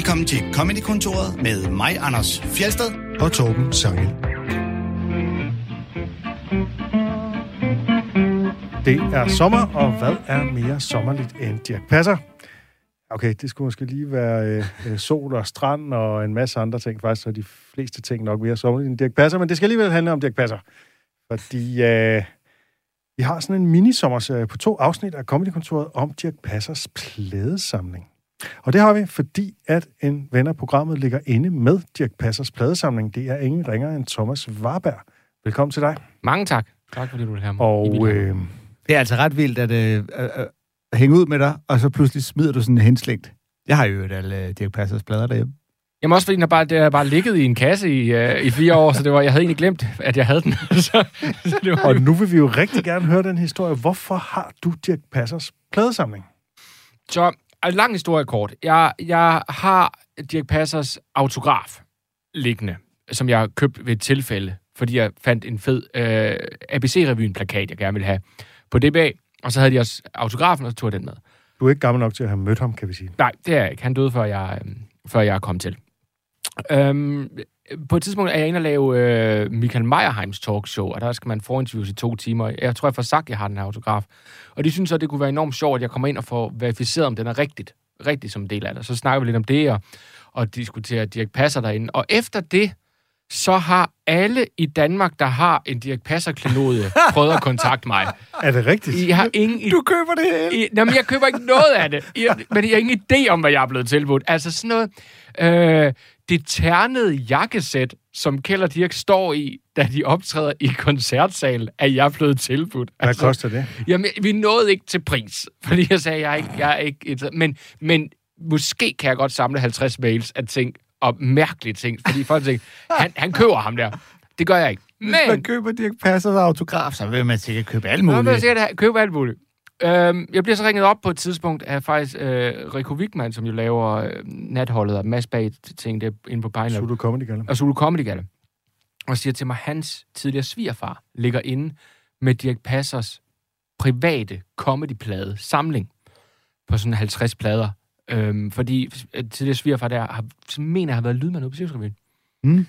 Velkommen til Comedy-kontoret med mig, Anders Fjelsted. og Torben Sangel. Det er sommer, og hvad er mere sommerligt end Dirk Passer? Okay, det skulle måske lige være øh, øh, sol og strand og en masse andre ting. Faktisk er de fleste ting nok mere sommerligt end Dirk Passer, men det skal alligevel handle om Dirk Passer. Fordi øh, vi har sådan en minisommerserie på to afsnit af Comedykontoret om Dirk Passers pladesamling. Og det har vi, fordi at en ven af programmet ligger inde med Dirk Passers pladesamling. Det er ingen ringer end Thomas Warberg. Velkommen til dig. Mange tak. Tak fordi du vil have mig. Og øh, Det er altså ret vildt at øh, øh, øh, hænge ud med dig, og så pludselig smider du sådan en henslængt. Jeg har jo et alle øh, Dirk Passers plader derhjemme. Jamen også fordi den har bare, det har bare ligget i en kasse i, uh, i fire år, så det var, jeg havde egentlig glemt, at jeg havde den. så, så det var Og nu vil vi jo rigtig gerne høre den historie. Hvorfor har du Dirk Passers pladesamling? Så, lang historie kort. Jeg, jeg har Dirk Passers autograf liggende, som jeg købte ved et tilfælde, fordi jeg fandt en fed uh, ABC-revyen-plakat, jeg gerne ville have på DBA. Og så havde de også autografen, og så tog jeg den med. Du er ikke gammel nok til at have mødt ham, kan vi sige. Nej, det er jeg ikke. Han døde, før jeg, øhm, før jeg kom til. Øhm, på et tidspunkt er jeg inde og lave øh, Michael Meyerheims talkshow, og der skal man forinterviews i to timer. Jeg tror, jeg får sagt, at jeg har den her autograf. Og de synes så, det kunne være enormt sjovt, at jeg kommer ind og får verificeret, om den er rigtigt, rigtigt som en del af det. Så snakker vi lidt om det, og, og diskuterer Dirk Passer derinde. Og efter det, så har alle i Danmark, der har en Dirk Passer-klenode, prøvet at kontakte mig. Er det rigtigt? I har ingen Du køber det hele! i, jamen, jeg køber ikke noget af det. I, men jeg har ingen idé om, hvad jeg er blevet tilbudt. Altså sådan noget... Øh, det ternede jakkesæt, som Kjell og Dirk står i, da de optræder i koncertsalen, er jeg blevet tilbudt. Hvad koster det? Jamen, vi nåede ikke til pris, fordi jeg sagde, jeg er ikke... Jeg er ikke et, men, men måske kan jeg godt samle 50 mails af ting, og mærkelige ting, fordi folk tænker, han, han køber ham der. Det gør jeg ikke. Hvis man Men køber Dirk Passers autograf, så vil man sikkert købe alt men muligt. siger det, køb alt muligt. Øhm, jeg bliver så ringet op på et tidspunkt af faktisk øh, Rico Wigman, som jo laver øh, natholdet og masse bag ting der inde på Pine Zulu Comedy Gala. og Zulu Comedy Gala, og siger til mig, hans tidligere svigerfar ligger inde med Dirk Passers private comedyplade samling på sådan 50 plader. Øhm, fordi øh, tidligere svigerfar der har, mener, har været lydmand ude på Cirkusrevyen. Mm.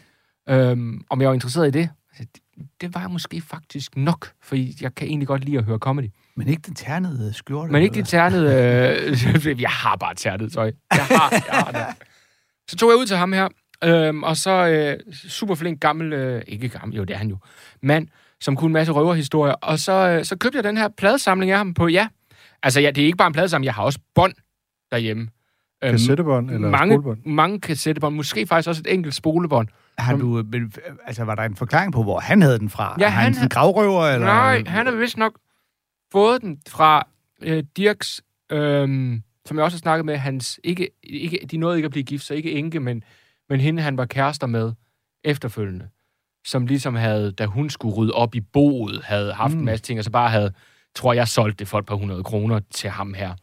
Øhm, om jeg var interesseret i det? Altså, det, det var jeg måske faktisk nok, for jeg kan egentlig godt lide at høre comedy. Men ikke den ternede skjorte. Men ikke det ternede... Øh, jeg har bare ternet tøj. Jeg har, jeg har det. Så tog jeg ud til ham her, øhm, og så øh, super flink gammel... Øh, ikke gammel, jo det er han jo. Mand, som kunne en masse røverhistorier. Og så, øh, så købte jeg den her pladesamling af ham på, ja. Altså, ja, det er ikke bare en pladesamling, jeg har også bånd derhjemme. Øhm, Kassettebånd eller mange, spolebånd? mange kassettebånd. Måske faktisk også et enkelt spolebånd. Har du, øh, øh, altså, var der en forklaring på, hvor han havde den fra? Ja, er han han en gravrøver, eller? Nej, han har vist nok fået den fra øh, Dirks, øh, som jeg også har snakket med, hans, ikke, ikke, de nåede ikke at blive gift, så ikke enke, men, men hende, han var kærester med efterfølgende, som ligesom havde, da hun skulle rydde op i boet, havde haft mm. en masse ting, og så bare havde, tror jeg, solgt det for et par hundrede kroner til ham her.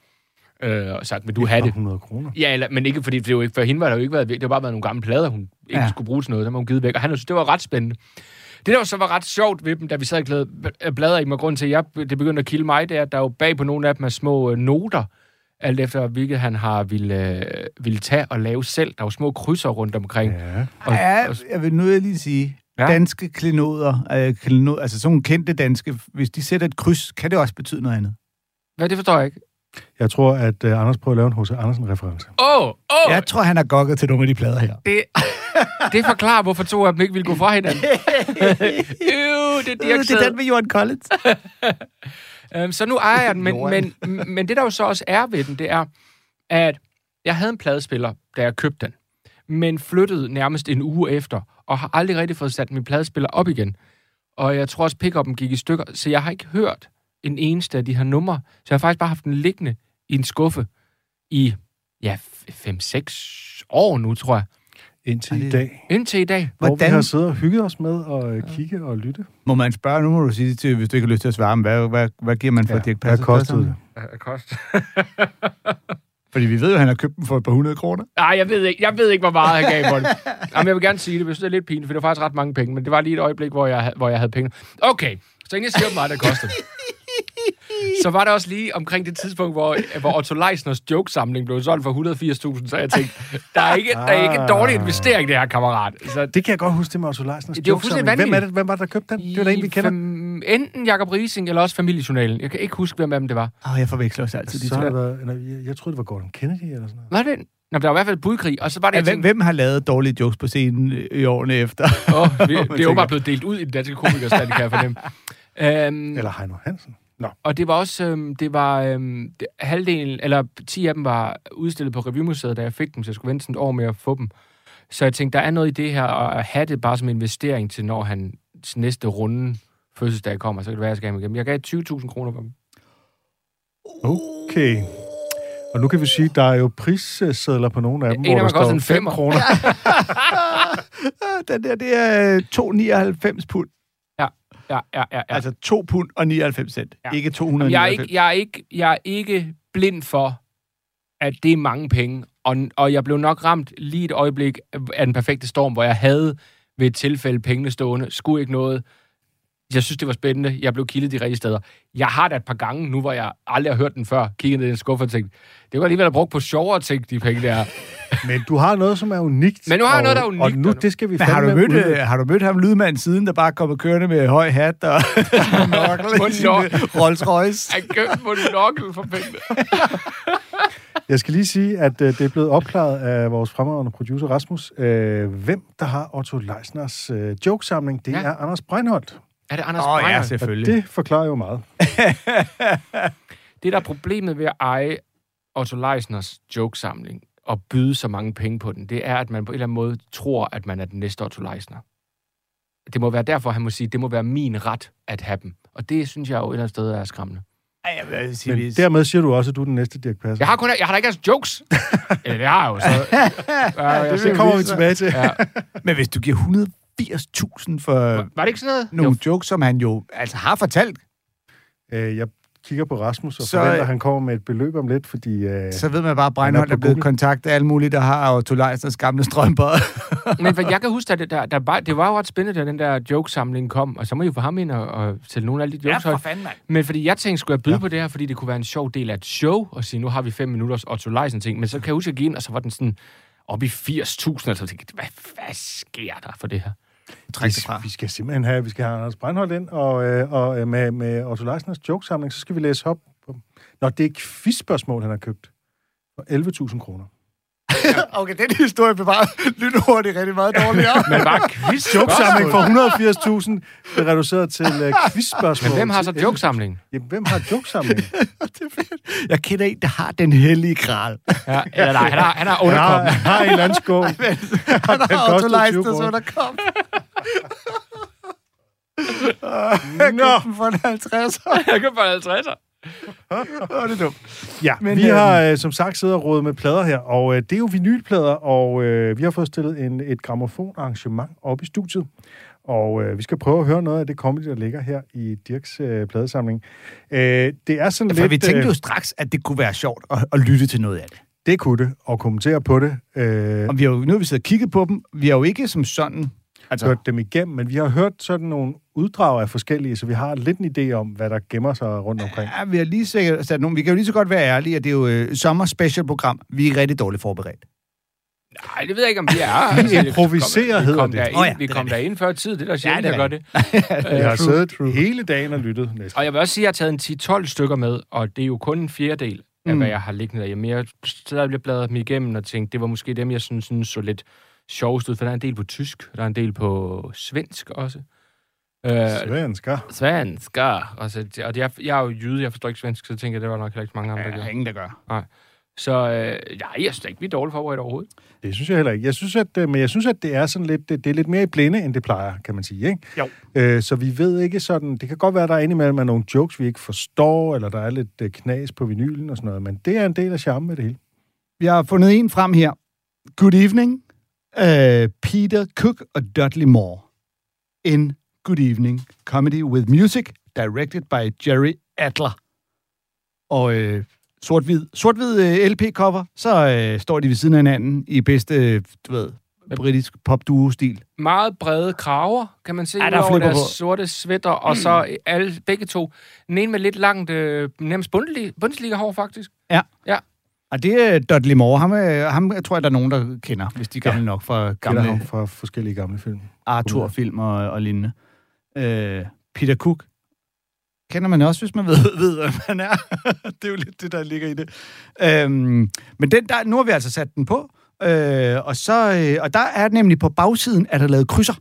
Øh, og sagt, vil du have det? 100 kroner. Ja, eller, men ikke fordi, det var ikke, for hende var der jo ikke været, det var bare været nogle gamle plader, hun ikke ja. Skulle bruge til noget, der var hun givet væk, og han synes, det var ret spændende. Det, der jo så var ret sjovt ved dem, da vi sad og glæde bladre i mig, grund til, at jeg, det begyndte at kilde mig, det er, at der jo bag på nogle af dem er små øh, noter, alt efter hvilket han har ville, øh, ville tage og lave selv. Der er jo små krydser rundt omkring. Ja. Og, Ja, og, jeg vil nu lige sige, Ja. ja. danske klenoder, øh, klenod, altså sådan nogle kendte danske, hvis de sætter et kryds, kan det også betyde noget andet. hvad, det forstår jeg ikke. Jeg tror, at uh, Anders prøver at lave en H.C. Andersen-reference. Åh, oh, åh! Oh, Jeg tror, han har gokket til nogle af de plader her. det, det forklarer, hvorfor to af dem ikke ville gå fra hinanden. Øv, det er Dirk det er den med Johan Collins. Øhm, så nu ejer jeg den, men, men, men det der jo så også er ved den, det er, at jeg havde en pladespiller, da jeg købte den, men flyttede nærmest en uge efter, og har aldrig rigtig fået sat min pladespiller op igen. Og jeg tror også, pick gik i stykker, så jeg har ikke hørt en eneste af de her numre. Så jeg har faktisk bare haft den liggende i en skuffe i, ja, 5-6 år nu, tror jeg. Indtil Ej, i det- dag, Indtil i dag. hvor vi Hvordan- har siddet og hygget os med at øh, kigge og lytte. Må man spørge, nu må du sige til, hvis du ikke har lyst til at svare, men hvad, hvad, hvad giver man for Ja, ja, Dirk hvad Passer? kostede det? Kost. Fordi vi ved jo, at han har købt dem for et par hundrede kroner. Nej, jeg ved ikke, jeg ved ikke hvor meget han gav for det. Jamen, jeg vil gerne sige det, synes, det er lidt pinligt, for det var faktisk ret mange penge, men det var lige et øjeblik, hvor jeg, hvor jeg havde penge. Okay, så inden jeg siger, hvor meget det kostede. så var der også lige omkring det tidspunkt, hvor, hvor Otto Leisners jokesamling blev solgt for 180.000, så jeg tænkte, der er ikke, der er ikke en dårlig investering, det her kammerat. Så Det kan jeg godt huske, det med Otto Leisners Det jo jokesamling. Hvem, er det, hvem var det, der købte den? Det er der en, vi kender. Fam- enten Jacob Rising eller også Familiejournalen. Jeg kan ikke huske, hvem af dem det var. Åh, jeg forveksler også altid de Så der jeg, jeg troede, det var Gordon Kennedy eller sådan noget. Var det? Nå, der var i hvert fald budkrig, og så var det, Ja, jeg hvem, tænkte, hvem har lavet dårlige jokes på scenen øh, i årene efter? åh, vi, det er tænker- åbenbart blevet delt ud i den danske komikerstand, kan jeg fornemme. Øhm, Eller Heino Hansen. Nå, Og det var også, øhm, det var øhm, det, halvdelen, eller 10 af dem var udstillet på Revymuseet, da jeg fik dem, så jeg skulle vente sådan et år med at få dem. Så jeg tænkte, der er noget i det her, og at have det bare som investering til, når han næste runde fødselsdag kommer, så kan det være, at jeg skal have dem igennem. Jeg gav 20.000 kroner for dem. okay. Og nu kan vi sige, at der er jo prissedler på nogle af dem, En af hvor dem der står en 5 femmer. kroner. Den der, det er øh, 2,99 pund. Ja, ja, ja. ja. Altså 2 pund og 99 cent. Ja. Ikke 299. Jeg er, ikke, jeg, er ikke, jeg er ikke blind for, at det er mange penge. Og, og jeg blev nok ramt lige et øjeblik af den perfekte storm, hvor jeg havde ved et tilfælde pengene stående. Skulle ikke noget. Jeg synes, det var spændende. Jeg blev kildet de rigtige steder. Jeg har da et par gange nu, hvor jeg aldrig har hørt den før, kigget ned i den skuffe og tænkt, det var alligevel have brugt på sjovere ting, de penge der. Men du har noget, som er unikt. Men nu har jeg og, noget, der er unikt, Og nu, det skal vi Men har du, mødt, øh, har du mødt ham lydmanden siden, der bare kommer kørende med høj hat og monokkel øh, Rolls Royce? Jeg købte monokkel for pengene. Jeg skal lige sige, at øh, det er blevet opklaret af vores fremragende producer Rasmus, øh, hvem der har Otto Leisners øh, jokesamling. Det Ja. er Anders Breinholt. Er det Anders oh, ja, Breyer? Og selvfølgelig. det forklarer jo meget. Det, der er problemet ved at eje Otto Leisners jokesamling og byde så mange penge på den, det er, at man på en eller anden måde tror, at man er den næste Otto Leisner. Det må være derfor, han må sige, det må være min ret at have dem. Og det synes jeg jo et eller andet sted er skræmmende. Ej, jeg vil sige, Men hvis- dermed siger du også, at du er den næste Dirk Passer. Jeg har kun jeg har da ikke hans jokes. Eller det har jeg jo så. Ja, jeg det ser- kommer vi tilbage til. ja. Men hvis du giver 180.000 for Var det ikke sådan noget? nogle Jo. jokes, som han jo altså har fortalt, Øh, jeg kigger på Rasmus og Så, forventer, at han kommer med et beløb om lidt, fordi... Øh, så ved man bare, at Breinholt på er blevet kontaktet af alle mulige, der har Otto Leisners gamle strømper. Men for jeg kan huske, at det, der, der bare, det var jo ret spændende, da den der jokesamling kom, og så må I jo få ham ind og, og sætte nogle af de jokes højt. fanden, mand. Men fordi jeg tænkte, skulle jeg byde Ja. ja. på det her, fordi det kunne være en sjov del af et show, og sige, nu har vi fem minutters Otto Leisen ting. Men så kan jeg huske, at jeg gik ind, og så var den sådan op i 80.000, og så tænkte jeg, hvad, hvad sker der for det her? Træk vi, det fra. vi skal simpelthen have, vi skal have Anders Breinholt ind, og, øh, og øh, med, med Otto Leisners jokesamling, så skal vi læse op. Nå, det er quizspørgsmål, han har købt. For 11.000 kroner. Okay, den historie blev bare lynhurtigt rigtig meget dårligere. Men bare quiz Jokesamling for 180.000 blev reduceret til øh, quizspørgsmål. Men hvem har så jokesamling? 11.000. Jamen, hvem har jokesamling? det er fedt. Jeg kender en, der har den hellige gral. Ja, eller nej, han har, han har Han har, underkommen. han har en eller anden skål. Han Den har Otto koster 20 Leisners kroner. underkom. Nå, For en 50'er. Jeg kan få 50'er. Åh, det er dumt. Ja, Men, vi øhm, har øh, som sagt siddet og rådet med plader her, og øh, det er jo vinylplader, og øh, vi har fået stillet en, et gramofonarrangement op i studiet. Og øh, vi skal prøve at høre noget af det comedy, der ligger her i Dirks øh, pladesamling. Øh, det er sådan For lidt... vi tænkte øh, jo straks, at det kunne være sjovt at, at lytte til noget af det. Det kunne det, og kommentere på det. Øh, Og vi har jo, nu har vi siddet og kigget på dem. Vi har jo ikke som sådan... Altså, hørt dem igennem, men vi har hørt sådan nogle uddrag af forskellige, så vi har lidt en idé om, hvad der gemmer sig rundt omkring. ja, vi har lige sikkert sat nogle... Vi kan jo lige så godt være ærlige, at det er jo øh, sommer special program. Vi er rigtig dårligt forberedt. Nej, det ved jeg ikke, om vi er. Altså, Vi improviserer, vi hedder det. Derind, Åh ja, vi det er kom rigtigt. derind før tid, det er der sjældent, det er jeg gør det. Vi har siddet true. hele dagen og lyttet næsten. Og jeg vil også sige, at jeg har taget en 10-12 stykker med, og det er jo kun en fjerdedel af, Mm. hvad jeg har liggende derhjemme. Jeg stadig bliver bladret dem igennem og tænkt, det var måske dem, jeg synes, synes så lidt sjovest ud, for der er en del på tysk, der er en del på svensk også. Øh, Svensker. svensker. Og, så, og det er, jeg er jo jyde, jeg forstår ikke svensk, så tænker jeg, det var nok heller ikke mange andre, der er gjorde. ingen, der gør. Så øh, ja, jeg synes ikke, vi er dårligt forberedt overhovedet. Det synes jeg heller ikke. Jeg synes, at, øh, men jeg synes, at det er sådan lidt, det, det er lidt mere i blinde, end det plejer, kan man sige, ikke? Jo. Øh, så vi ved ikke sådan, det kan godt være, at der er indimellem er nogle jokes, vi ikke forstår, eller der er lidt øh, knas på vinylen og sådan noget, men det er en del af charmen med det hele. Vi har fundet en frem her. Good evening. Uh, Peter Cook og Dudley Moore. In Good Evening. Comedy with Music. Directed by Jerry Adler. Og øh, sort-hvid, sort-hvid øh, LP-cover. Så øh, står de ved siden af hinanden i bedste, øh, du ved, britisk popduo-stil. Meget brede kraver, kan man se, Ja, der er flipper deres på. sorte sweater, og så alle, begge to. Den ene med lidt langt, øh, nærmest Bundesliga- Bundesliga-hår, faktisk. Og det er Dudley Moore. Ham, er, ham jeg tror jeg, der er nogen, der kender, hvis de er gamle ja. nok fra Gamle ham gamle fra forskellige gamle film. Arthur-film og, og lignende. Øh, Peter Cook kender man også, hvis man ved, ved hvem han er. det er jo lidt det, der ligger i det. Øhm, men den der, nu har vi altså sat den på, øh, og, så, øh, og der er nemlig på bagsiden, er der lavet krydser.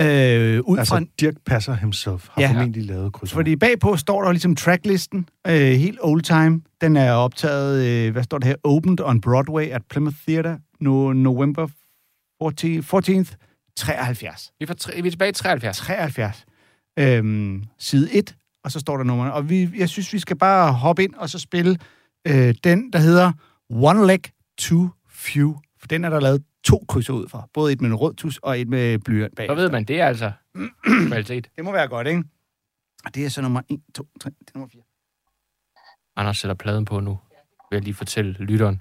Øh, ud Altså, fra en, Dirk Passer himself har Ja. formentlig lavet krydser. fordi bagpå står der ligesom tracklisten, øh, helt old time. Den er optaget, øh, hvad står der her, Opened on Broadway at Plymouth Theatre, no, November 14, 14th, 73. Vi er, tre- vi er tilbage i 73. 73. Øhm, side 1, og så står der nummerne. Og vi, jeg synes, vi skal bare hoppe ind og så spille øh, den, der hedder One Leg Too Few. For den er der lavet to krydser ud fra. Både et med en rød tus og et med blyant bag. Så ved man, det er altså kvalitet. Det må være godt, ikke? Og det er så nummer 1, 2, 3, det er nummer 4. Anders sætter pladen på nu, vil jeg lige fortælle lytteren.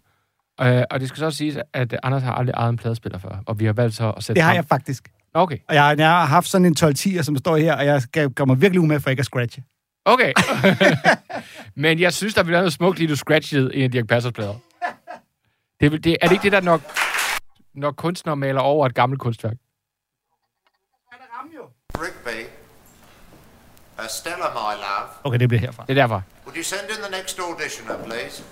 Øh, og det skal så også siges, at Anders har aldrig ejet en pladespiller før, og vi har valgt så at sætte Det har ham- jeg faktisk. Okay, Og jeg, jeg har haft sådan en 12-10'er, som står her, og jeg skal gøre mig virkelig umage for ikke at scratche. okay. Men jeg synes, der ville være noget smukt, lige du scratchede en af Dirk Passers plader. Det, det, er det ikke det, der nok, når kunstnere maler over et gammelt kunstværk? Rigby. Uh, Stella, my love. Okay, det bliver herfra. Det er derfor. Would you send in the next auditioner, please?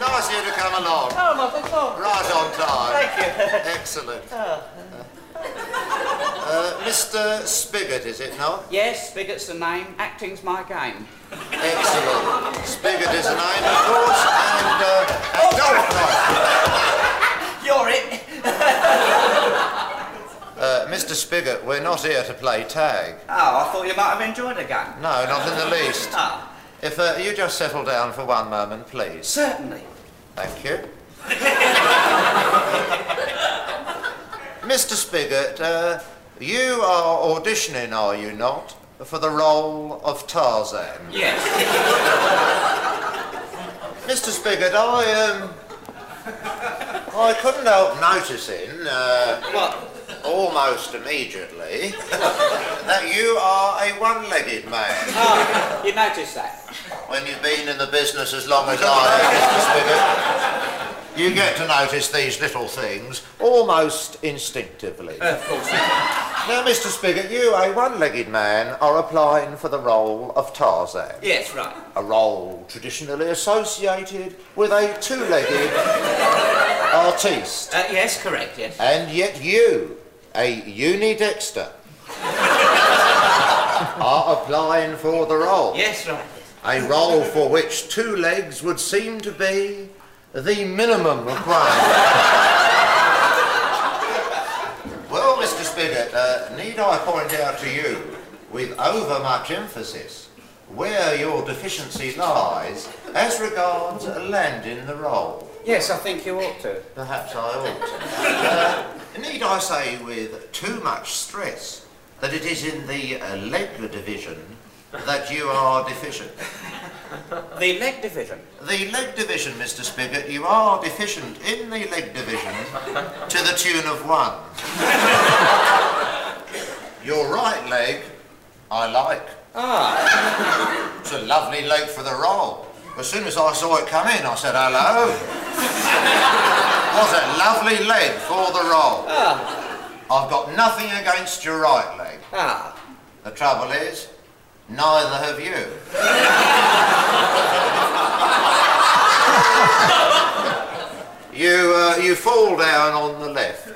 Nice you to come along. Oh, not at all. Right on time. Thank you. Excellent. Uh, Mr. Spigot, is it not? Yes, Spigot's the name. Acting's my game. Excellent. Spigot is the name, of course, and... Uh, no, right. You're it. Uh, Mr. Spigot, we're not here to play tag. Oh, I thought you might have enjoyed the game. No, not in the least. Ah, If uh, you just settle down for one moment, please. certainly. Thank you. Mr. Spigot, uh, you are auditioning, are you not, for the role of Tarzan? Yes. Mr. Spigot, I um, I couldn't help noticing, uh, almost immediately, that you are a one-legged man. Oh, you noticed that? When you've been in the business as long as I have, Mr. Spigot, you get to notice these little things almost instinctively. Of course. Now, Mr. Spigot, you, a one-legged man, are applying for the role of Tarzan, Yes, right. a role traditionally associated with a two-legged artiste. Uh, yes, correct, yes. And yet you, a unidexter, are applying for the role. Yes, right. A role for which two legs would seem to be the minimum requirement. well, Mr. Spigot, uh, need I point out to you, with overmuch emphasis, where your deficiency lies as regards landing the role? Yes, I think you ought to. Perhaps I ought to. Uh, need I say with too much stress that it is in the uh, leg division that you are deficient? The leg division. The leg division, Mr. Spigot, you are deficient in the leg division to the tune of one. Your right leg, I like. Ah, It's a lovely leg for the role. As soon as I saw it come in, I said, hello. what a lovely leg for the role. I've got nothing against your right leg. ah. The trouble is, neither have you. you, uh, you fall down on the left.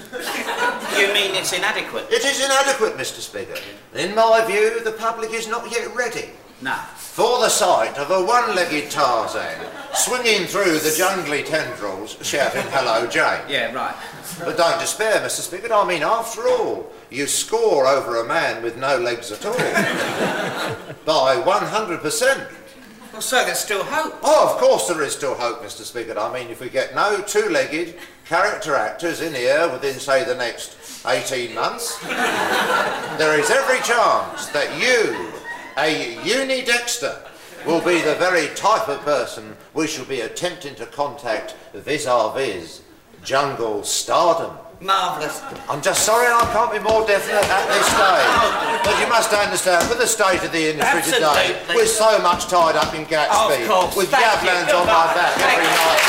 You mean it's inadequate? It is inadequate, Mr. Spigot. In my view, the public is not yet ready No. for the sight of a one-legged Tarzan swinging through the jungly tendrils, shouting, hello, Jane. Yeah, right. But don't despair, Mr. Spigot. I mean, after all, you score over a man with no legs at all by 100%. Well, so there's still hope. Oh, of course there is still hope, Mr. Spigot. I mean, if we get no two-legged character actors in here within, say, the next 18 months, there is every chance that you, a unidexter, will be the very type of person we shall be attempting to contact vis-a-vis jungle stardom. Marvellous. I'm just sorry I can't be more definite at this stage. Oh. But you must understand, with the state of the industry today, we're so much tied up in Gatsby, Of course. with Thank. Gavlands on my back Thank every you. night.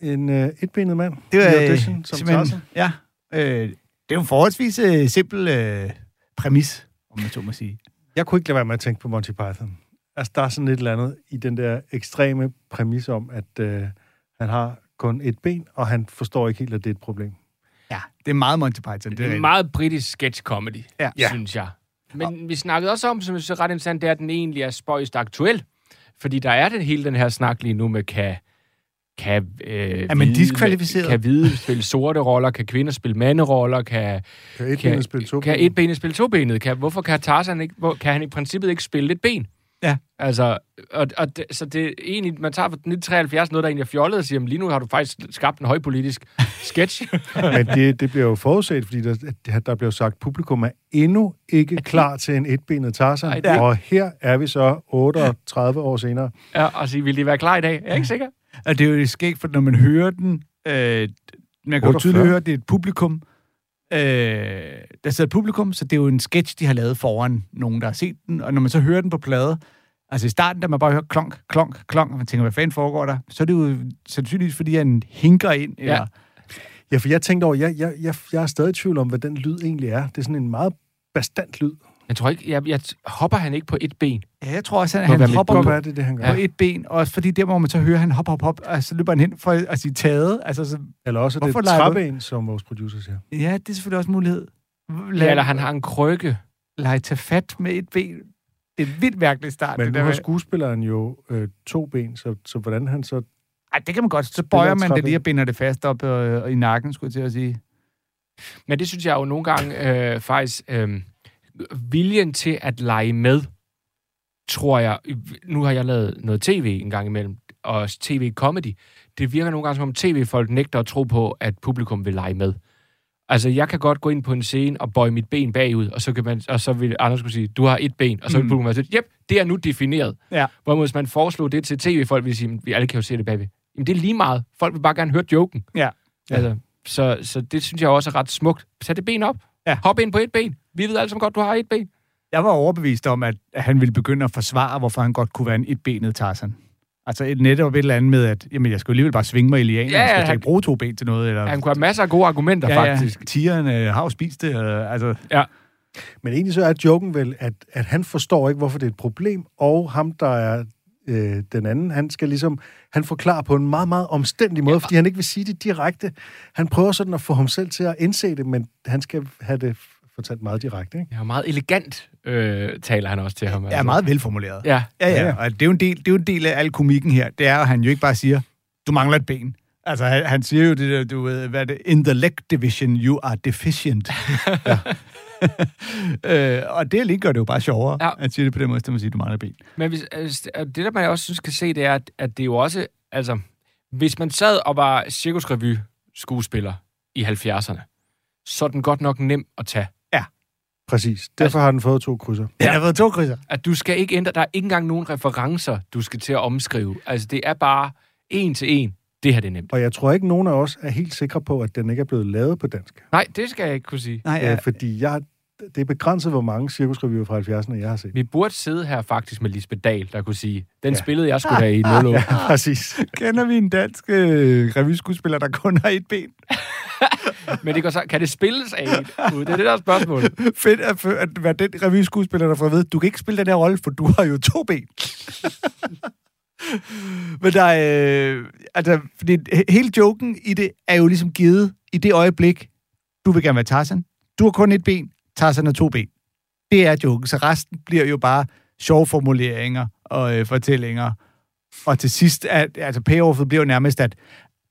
En øh, etbenet mand Det var i øh, audition som simpelthen- Tarzan. Ja, øh, det er jo en forholdsvis øh, simpel øh, præmis, om man så må sige. Jeg kunne ikke lade være med at tænke på Monty Python. Altså, der er sådan et eller andet i den der ekstreme præmis om, at øh, han har kun et ben, og han forstår ikke helt, at det er et problem. Ja, det er meget Monty Python. Det Det er en meget britisk sketch comedy, Ja. synes jeg. Men vi snakkede også om, som jeg synes er ret interessant, det er, at den egentlig er spøjst aktuel. Fordi der er den hele den her snak lige nu med, kan, kan, øh, Er man hvide- diskvalificeret? Kan hvide spille sorte roller? Kan kvinder spille manderoller? Kan, Kan et kan, ben spille to kan et benet spille tobenet? Kan, hvorfor kan Tarzan ikke, hvor, kan han i princippet ikke spille et ben? Ja. Altså, og, og det, så det er egentlig, man tager fra 1973 noget, der egentlig er fjollet, og siger, "Men lige nu har du faktisk skabt en højpolitisk sketch. Men det, det bliver jo forudset, fordi der, der bliver sagt, at publikum er endnu ikke klar til en etbenet Tarzan. Ej, det- Og her er vi så 38 år senere. ja, og sige, vil de være klar i dag? Jeg er ikke sikker. Og det er jo skægt, for når man hører den, øh, man kan jo 48. tydeligt høre, at det er et publikum, øh, der sidder et publikum, så det er jo en sketch, de har lavet foran nogen, der har set den, og når man så hører den på plade, altså i starten, da man bare hører klonk, klonk, klonk, og man tænker, hvad fanden foregår der, så er det jo sandsynligvis, fordi han hinker ind, ja. eller, Ja, for jeg tænkte over, jeg, jeg, jeg, jeg er stadig i tvivl om, hvad den lyd egentlig er. Det er sådan en meget bastant lyd. Jeg tror ikke, jeg, jeg hopper han ikke på et ben. ja, jeg tror også, han mit hopper Godt på, være, det det, han gør. på Ja. et ben, og også fordi der, hvor man så hører, han hopper, hop, hop, og så løber han hen for at sige taget, altså, så, Eller også er det et træben, som vores producer siger. ja, det er selvfølgelig også en mulighed. Ja, eller han har en krykke. lege tage fat med et ben. Det er en vildt mærkelig start. Men det nu der har med- skuespilleren jo øh, to ben, så, så hvordan han så... Ej, det kan man godt. Så bøjer man det lige og binder det fast op øh, i nakken, skulle jeg til at sige. Men det synes jeg jo nogle gange øh, faktisk... Øh, viljen til at lege med, tror jeg... Nu har jeg lavet noget tv en gang imellem, og tv-comedy. Det virker nogle gange som om tv-folk nægter at tro på, at publikum vil lege med. Altså, jeg kan godt gå ind på en scene og bøje mit ben bagud, og så, kan man, og så vil Anders skulle sige, du har et ben, og så vil Mm. publikum være sådan, yep, det er nu defineret. Ja. Hvor hvis man foreslog det til tv-folk, vil sige, vi alle kan jo se det bagved. Jamen, det er lige meget. Folk vil bare gerne høre joken. Ja. Altså, så, så det synes jeg også er ret smukt. Tag det ben op. Ja. Hop ind på et ben. Vi ved alle sammen godt, du har et ben. Jeg var overbevist om, at han ville begynde at forsvare, hvorfor han godt kunne være en etbenet Tarzan. Altså et netop et eller andet med, at jamen, jeg skal jo alligevel bare svinge mig i lianen. Ja, jeg skal han- ikke bruge to ben til noget. Eller, Han kunne have masser af gode argumenter, ja, faktisk. Ja, tigeren øh, har jo spist det. Øh, altså, Men egentlig så er joken vel, at, at han forstår ikke, hvorfor det er et problem, og ham, der er øh, den anden, han skal ligesom, han forklarer på en meget, meget omstændig måde, ja. fordi han ikke vil sige det direkte. Han prøver sådan at få ham selv til at indse det, men han skal have det fortalt meget direkte, ikke? Ja, meget elegant øh, taler han også til ham. altså. er meget velformuleret. Ja, Ja, Ja, ja, ja. og det er, jo en del, det er jo en del af al komikken her. Det er, at han jo ikke bare siger, du mangler et ben. Altså, han, han siger jo det der, du ved, hvad er det, in the leg division, you are deficient. øh, og det lige gør det jo bare sjovere. Ja. Han siger det på den måde, at man siger, du mangler ben. Men hvis, altså, det, der man også synes kan se, det er, at, at det er jo også... Altså, hvis man sad og var cirkusrevy-skuespiller i 70'erne, så er den godt nok nem at tage. Præcis. Derfor har den fået to krydser. Ja, der har været to krydser. At du skal ikke ændre... Der er ikke engang nogen referencer, du skal til at omskrive. Altså, det er bare en til en. Det her, det er nemt. Og jeg tror ikke, nogen af os er helt sikre på, at den ikke er blevet lavet på dansk. Nej, det skal jeg ikke kunne sige. Nej, Ja. ja. Øh, fordi jeg, det er begrænset, hvor mange cirkusrevyer fra 70'erne, jeg har set. Vi burde sidde her faktisk med Lisbeth Dahl, der kunne sige, den Ja. spillede jeg skulle have i 08. Ja, præcis. Kender vi en dansk øh, revyskuespiller, der kun har et ben? Men det går så, kan det spilles af ud? Det er det, der er spørgsmålet. Fedt at, at være den revyskuespiller, der får at vide, du kan ikke spille den her rolle, for du har jo to ben. Men der er, øh, altså, fordi he- hele joken i det er jo ligesom givet i det øjeblik, du vil gerne være Tarzan. Du har kun et ben, Tarzan to ben. Det er joken, så resten bliver jo bare sjove formuleringer og øh, fortællinger. Og til sidst, at, altså payoffet bliver jo nærmest, at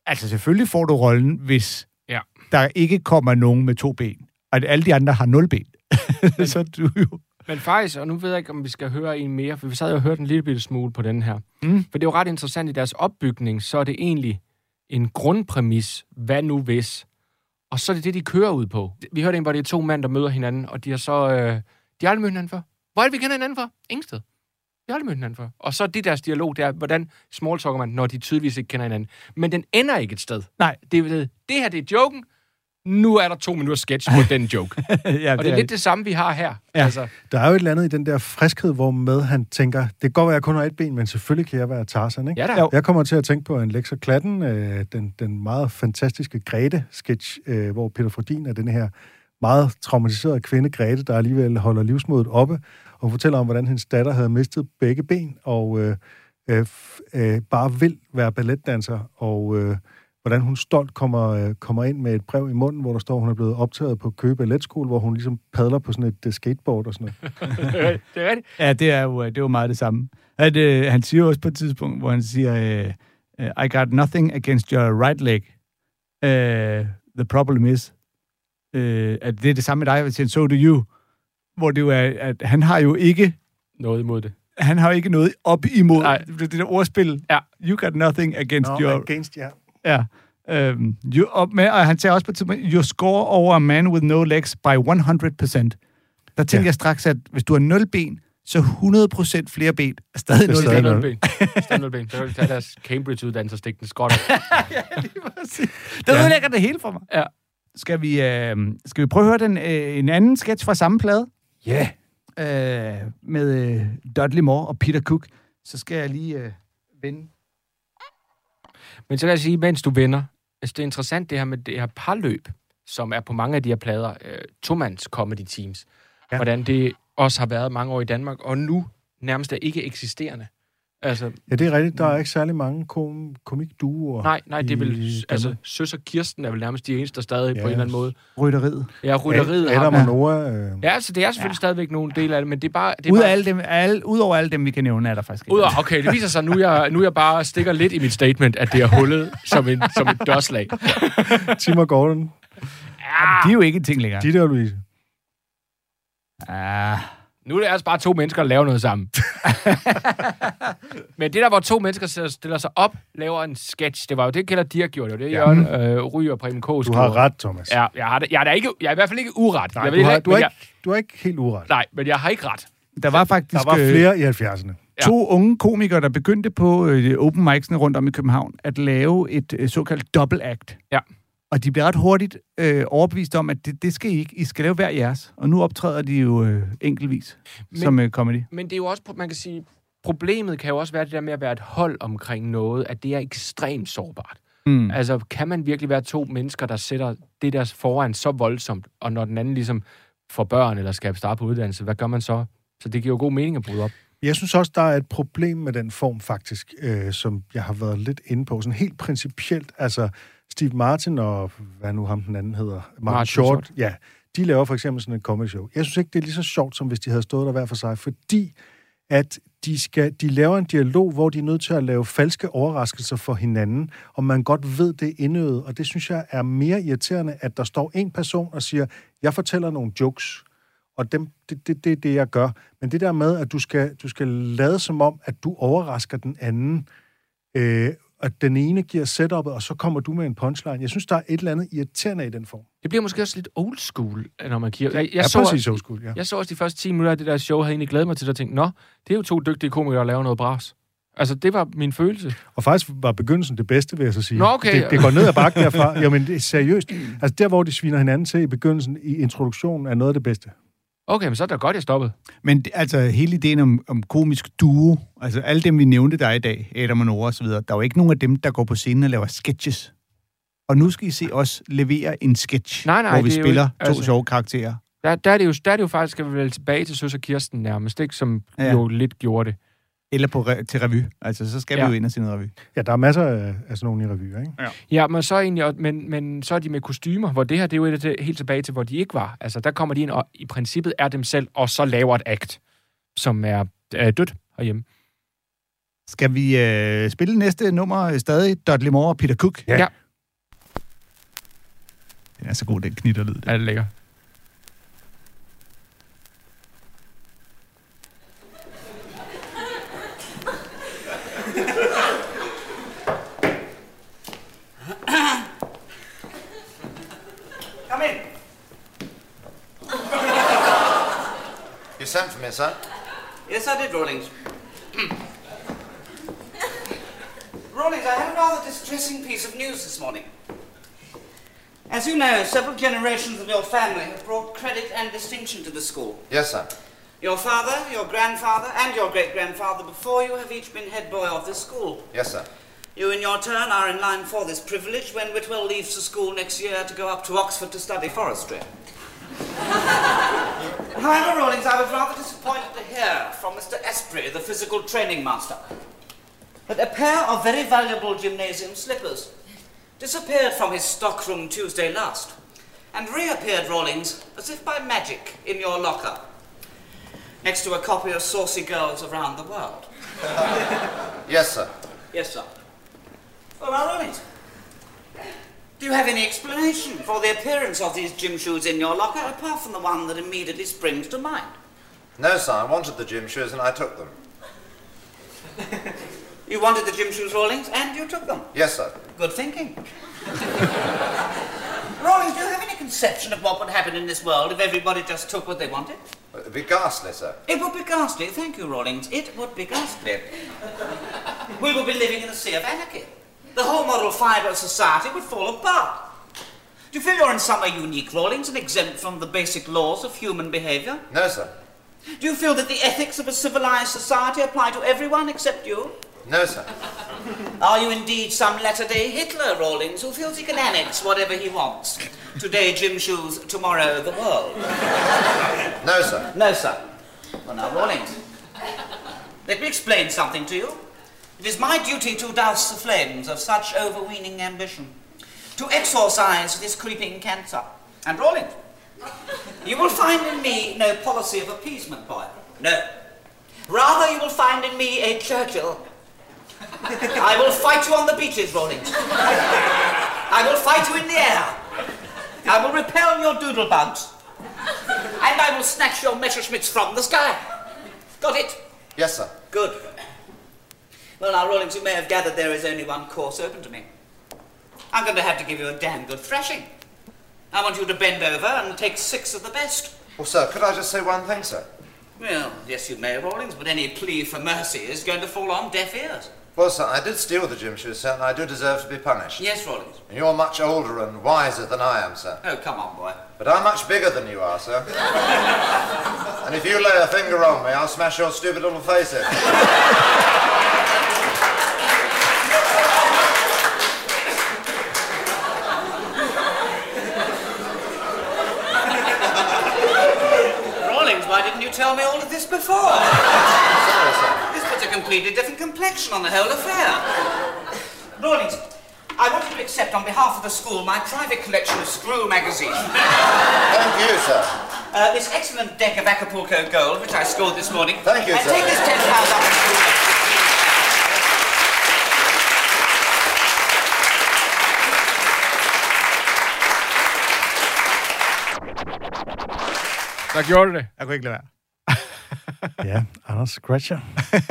Altså, selvfølgelig får du rollen, hvis Ja. der ikke kommer nogen med to ben, og at alle de andre har nul ben. så er du jo... Men faktisk, og nu ved jeg ikke, om vi skal høre en mere, for vi sad jo og hørte en lille bitte smule på den her. Mm. For det er jo ret interessant i deres opbygning, så er det egentlig en grundpræmis, hvad nu hvis? Og så er det det, de kører ud på. Vi hørte en, hvor det er to mænd, der møder hinanden, og de har så... Øh, de har aldrig mødt hinanden før. Hvor er det, vi kender hinanden fra? Ingen sted. Vi har aldrig mødt hinanden før. Og så er det deres dialog, det er, hvordan smalltalker man, når de tydeligvis ikke kender hinanden. Men den ender ikke et sted. Nej. Det, er, det her, det er joken. Nu er der to minutter sketch på den joke. ja, Og det er lidt det samme, vi har her. Ja. Altså, Der er jo et eller andet i den der friskhed, hvor med han tænker, det kan godt være, at jeg kun har et ben, men selvfølgelig kan jeg være Tarzan, ikke? ja da. Jeg kommer til at tænke på en Lex og Klatten, øh, den, den meget fantastiske Grete-sketch, øh, hvor Peter Frodin er den her meget traumatiserede kvinde, Grete, der alligevel holder livsmodet oppe, og fortæller om, hvordan hendes datter havde mistet begge ben, og øh, øh, øh, bare vil være balletdanser, og øh, hvordan hun stolt kommer, øh, kommer ind med et brev i munden, hvor der står, at hun er blevet optaget på Køge Balletskole, hvor hun ligesom padler på sådan et øh, skateboard og sådan noget. det er rigtigt. Ja, det er jo, det er jo meget det samme. At, øh, han siger også på et tidspunkt, hvor han siger, øh, øh, I got nothing against your right leg. Uh, the problem is, øh, at det er det samme med dig, hvis han so do you. Hvor det jo er, at han har jo ikke, Noget imod det. han har jo ikke noget op imod Nej. det, der ordspil. Ja. You got nothing against Nå, your... against, ja. Ja. Um, you, og, med, og han sagde også på et tidspunkt, you score over a man with no legs by 100%. Der tænker Ja. ja. jeg straks, at hvis du har 0 ben, så 100% flere ben er stadig Det er 0 stadig ben. nul. ben. Stadig ben. Så kan de tage deres Cambridge-uddannelse og stikke den skot op. Der Ja. ødelægger det hele for mig. Ja. Skal vi, øh, skal vi prøve at høre den, øh, en anden sketch fra samme plade? Ja. Øh, med øh, Dudley Moore og Peter Cook. Så skal jeg lige øh, vende. Men så kan jeg sige, mens du vinder, altså det er interessant det her med det her parløb, som er på mange af de her plader, øh, tomands comedy teams. Ja. Hvordan det også har været mange år i Danmark, og nu nærmest er ikke eksisterende. Altså, Ja, det er rigtigt. Der er ikke særlig mange kom- komikduoer. nej, nej, det er vel, altså, Søs og Kirsten er vel nærmest de eneste, der stadig Ja. på en eller anden måde. Rytteriet. Ja, rytteriet Adam og Nora. Øh, Ja, altså, det er selvfølgelig ja. stadigvæk nogle dele af det, men det er bare... Det er Ud bare, af alle dem, alle, Udover alle dem, vi kan nævne, er der faktisk ikke. Udover, okay, det viser sig, nu jeg, nu jeg bare stikker lidt i mit statement, at det er hullet som, en, som et dørslag. Tim og Gordon. Ja, de er jo ikke en ting længere. Ditte og Louise. Ah, Nu er det altså bare to mennesker, der laver noget sammen. Men det der, hvor to mennesker stiller- stiller sig op, laver en sketch, det var jo det, Kjeld Dirk gjorde. Det var det, Ja. Jørgen øh, Ry og Preben Kås Du har ret, Thomas. Ja, jeg, har det, jeg, er da ikke, jeg er i hvert fald ikke uret. Nej, jeg du har, ikke, du, har ikke, du har ikke helt uret. Nej, men jeg har ikke ret. der var faktisk Der var øh, flere i 70'erne. to unge komikere, der begyndte på øh, open mics'ene rundt om i København at lave et øh, såkaldt double act. Ja. Og de blev ret hurtigt øh, overbevist om, at det, det skal I ikke. I skal lave hver jeres. Og nu optræder de jo øh, enkeltvis Men- som øh, comedy. Men det er jo også, man kan sige, problemet kan jo også være det der med at være et hold omkring noget, at det er ekstremt sårbart. Mm. Altså, kan man virkelig være to mennesker, der sætter det der foran så voldsomt, og når den anden ligesom får børn eller skal starte på uddannelse, hvad gør man så? Så det giver jo god mening at bryde op. Jeg synes også, der er et problem med den form, faktisk, øh, som jeg har været lidt inde på. Sådan helt principielt. Altså, Steve Martin og, hvad nu ham den anden hedder, Martin, Martin Short, Short. ja, de laver for eksempel sådan et comedy show. Jeg synes ikke, det er lige så sjovt, som hvis de havde stået der hver for sig, fordi at de, skal, de laver en dialog, hvor de er nødt til at lave falske overraskelser for hinanden, og man godt ved det indøvet, og det synes jeg er mere irriterende, at der står en person og siger, jeg fortæller nogle jokes, og dem, det, det, det er det, jeg gør. Men det der med, at du skal, du skal lade som om, at du overrasker den anden, øh, at den ene giver setup'et, og så kommer du med en punchline. Jeg synes, der er et eller andet irriterende i den form. Det bliver måske også lidt old school, når man kigger. Jeg, jeg, Jeg så, præcis old school, ja. jeg så også de første 10 minutter af det der show, havde egentlig glædet mig til at tænke, nå, det er jo to dygtige komikere, der laver noget bras. Altså, det var min følelse. Og faktisk var begyndelsen det bedste, vil jeg så sige. Nå, okay. Det, det går ned ad bakken derfra. Jamen, det er seriøst. Altså, der, hvor de sviner hinanden til i begyndelsen, i introduktionen, er noget af det bedste. Okay, men så er det godt, jeg stoppede. Men altså, hele ideen om, om komisk duo, altså alle dem, vi nævnte der i dag, Adam og Nora og så videre, der er jo ikke nogen af dem, der går på scenen og laver sketches. Og nu skal I se os levere en sketch, Nej, nej, hvor vi er spiller ikke- to altså- sjove karakterer. Der, der, er det jo, der er det jo faktisk, skal vi vel tilbage til Søs og Kirsten nærmest, ikke? Som ja. jo lidt gjorde det. Eller på re- til revy. Altså, så skal ja. Ja. vi jo ind og se noget revy. Ja, der er masser af, af sådan nogle i revyer, ikke? Ja, men så, egentlig, men, men så er de med kostymer, hvor det her, det er jo et, helt tilbage til, hvor de ikke var. Altså, der kommer de ind, og i princippet er dem selv, og så laver et act, som er øh, dødt herhjemme. Skal vi øh, spille næste nummer stadig? Dudley Moore og Peter Cook? Ja. Ja. Den er så god, den knitterlyd. Er det lækker? You sent for me, sir? Yes, I did, Rawlings. Rawlings, I have a rather distressing piece of news this morning. As you know, several generations of your family have brought credit and distinction to the school. Yes, sir. Your father, your grandfather, and your great grandfather before you have each been head boy of this school. Yes, sir. You, in your turn, are in line for this privilege when Whitwell leaves the school next year to go up to Oxford to study forestry. However, Rawlings, I was rather disappointed to hear from Mr. Esprit, the physical training master, that a pair of very valuable gymnasium slippers disappeared from his stockroom Tuesday last and reappeared, Rawlings, as if by magic, in your locker, next to a copy of Saucy Girls Around the World. Yes, sir. Yes, sir. Well, now, Rawlings, do you have any explanation for the appearance of these gym shoes in your locker, apart from the one that immediately springs to mind? No, sir. I wanted the gym shoes and I took them. You wanted the gym shoes, Rawlings, and you took them. Yes, sir. Good thinking. Rawlings, do you have any conception of what would happen in this world if everybody just took what they wanted? It'd be ghastly, sir. It would be ghastly. Thank you, Rawlings. It would be ghastly. we would be living in a sea of anarchy. The whole model fibre of society would fall apart. Do you feel you're in some way unique, Rawlings, and exempt from the basic laws of human behaviour? No, sir. Do you feel that the ethics of a civilized society apply to everyone except you? No, sir. Are you indeed some latter-day Hitler, Rawlings, who feels he can annex whatever he wants? Today, gym shoes, tomorrow, the world. No, sir. No, sir. Well, now, Rawlings, let me explain something to you. It is my duty to douse the flames of such overweening ambition, to exorcise this creeping cancer. And, Rawlings, you will find in me no policy of appeasement, boy. No. Rather, you will find in me a Churchill. I will fight you on the beaches, Rawlings. I will fight you in the air. I will repel your doodlebugs. And I will snatch your Messerschmitts from the sky. Got it? Yes, sir. Good. Well, now, Rawlings, you may have gathered there is only one course open to me. I'm going to have to give you a damn good thrashing. I want you to bend over and take six of the best. Well, sir, could I just say one thing, sir? Well, yes, you may, Rawlings, but any plea for mercy is going to fall on deaf ears. Well, sir, I did steal the gym shoes, sir, and I do deserve to be punished. Yes, Rawlings. And you're much older and wiser than I am, sir. Oh, come on, boy. But I'm much bigger than you are, sir. and if you lay a finger on me, I'll smash your stupid little face in. Rawlings, why didn't you tell me all of this before? Sorry, sir. This puts a completely different complexion on the whole affair. Rawlings, I want you to accept on behalf of the school my private collection of Screw magazine. Thank you, sir. Uh, this excellent deck of Acapulco Gold, which I scored this morning. Thank you, and sir. take this ten pounds up to school. Der gjorde det. Jeg kunne ikke lade være. Ja, Anders Scratcher,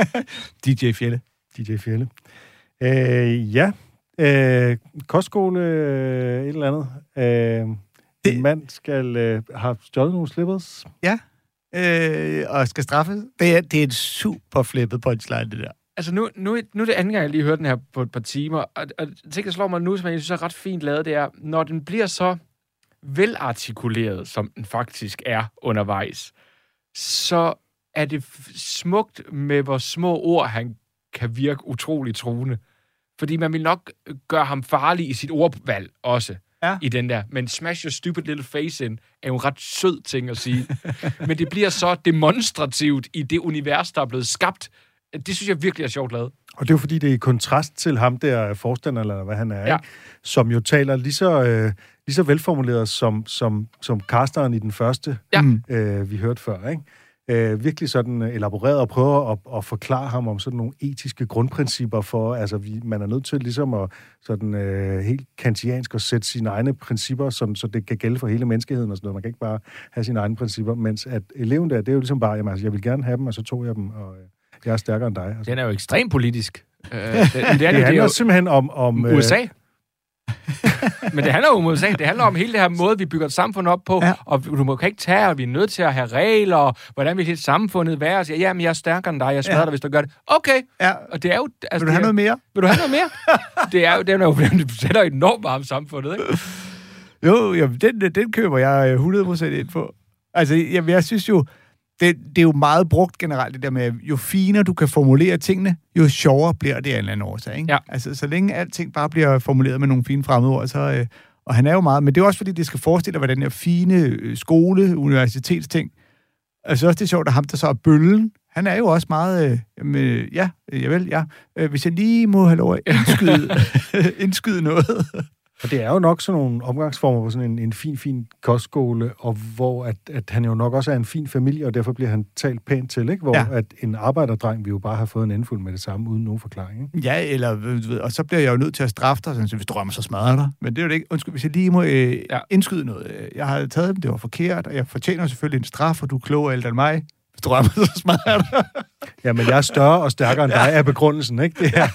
DJ Fjelle. DJ Fjelle. Øh, ja, øh, kostskole, øh, et eller andet. Øh, Det- en mand skal øh, have stjålet nogle slippers. Ja. Øh, og skal straffes. Det er, det er et super flippet punchline, det der. Altså, nu, nu, nu er det anden gang, jeg lige hørte den her på et par timer, og, og ting, der slår mig nu, som jeg synes er ret fint lavet, det er, når den bliver så velartikuleret, som den faktisk er undervejs, så er det smukt med, hvor små ord han kan virke utrolig truende. Fordi man vil nok gøre ham farlig i sit ordvalg også. Ja. I den der. Men smash your stupid little face in er jo en ret sød ting at sige. Men det bliver så demonstrativt i det univers, der er blevet skabt. Det synes jeg virkelig er sjovt lavet. Og det er jo fordi, det er i kontrast til ham der forstander, eller hvad han er, Ja. ikke? som jo taler lige så, øh, lige så velformuleret som, som, som casteren i den første, Ja. øh, vi hørte før. Ikke? Øh, virkelig sådan øh, elaboreret og prøver at, at forklare ham om sådan nogle etiske grundprincipper for, altså vi, man er nødt til ligesom at sådan øh, helt kantiansk at sætte sine egne principper, som, så det kan gælde for hele menneskeheden og sådan noget. Man kan ikke bare have sine egne principper, mens at eleven der, det er jo ligesom bare, jamen, altså, jeg vil gerne have dem, og så tog jeg dem, og øh, jeg er stærkere end dig. Altså. Den er jo ekstremt politisk. Øh, det, det, er, Det det, det er handler jo simpelthen om... om øh, USA. Men det handler jo om USA. Det handler om hele det her måde, vi bygger et samfund op på. Ja. Og du må ikke tage, og vi er nødt til at have regler, og hvordan vil hele samfundet være? Og siger, jamen, jeg er stærkere end dig, jeg smadrer Ja. dig, hvis du gør det. Okay. Ja. Og det er jo... Altså, Vil du have det er, noget mere? Vil du have noget mere? det er jo, det er jo, det sætter enormt meget om samfundet, ikke? Jo, jo den, den køber jeg øh, 100% ind på. Altså, jeg, jeg synes jo, det, det er jo meget brugt generelt, det der med, jo finere du kan formulere tingene, jo sjovere bliver det af en eller anden årsag. Ikke? Ja. Altså, så længe alting bare bliver formuleret med nogle fine fremmedord, så... Øh, og han er jo meget... Men det er også, fordi det skal forestille dig, hvad den her fine øh, skole, universitetsting... Altså også det er sjovt, at ham, der så er bøllen, han er jo også meget... Øh, jamen, øh, ja, øh, javel, ja. Øh, hvis jeg lige må have lov at indskyde, indskyde noget. Og det er jo nok sådan nogle omgangsformer på sådan en, en fin, fin kostskole, og hvor at, at han jo nok også er en fin familie, og derfor bliver han talt pænt til, ikke? Hvor Ja. at en arbejderdreng vil jo bare have fået en endfuld med det samme, uden nogen forklaring, ikke? Ja, eller, øh, ved, og så bliver jeg jo nødt til at straffe dig, sådan, så hvis du rømmer, så smadrer dig. Men det er jo det ikke. Undskyld, hvis jeg lige må øh, ja. Indskyde noget. Jeg har taget dem, det var forkert, og jeg fortjener selvfølgelig en straf, og du er klogere ældre end mig. Hvis du rømmer, så dig. Ja, men jeg er større og stærkere end dig, er begrundelsen, ikke? Det er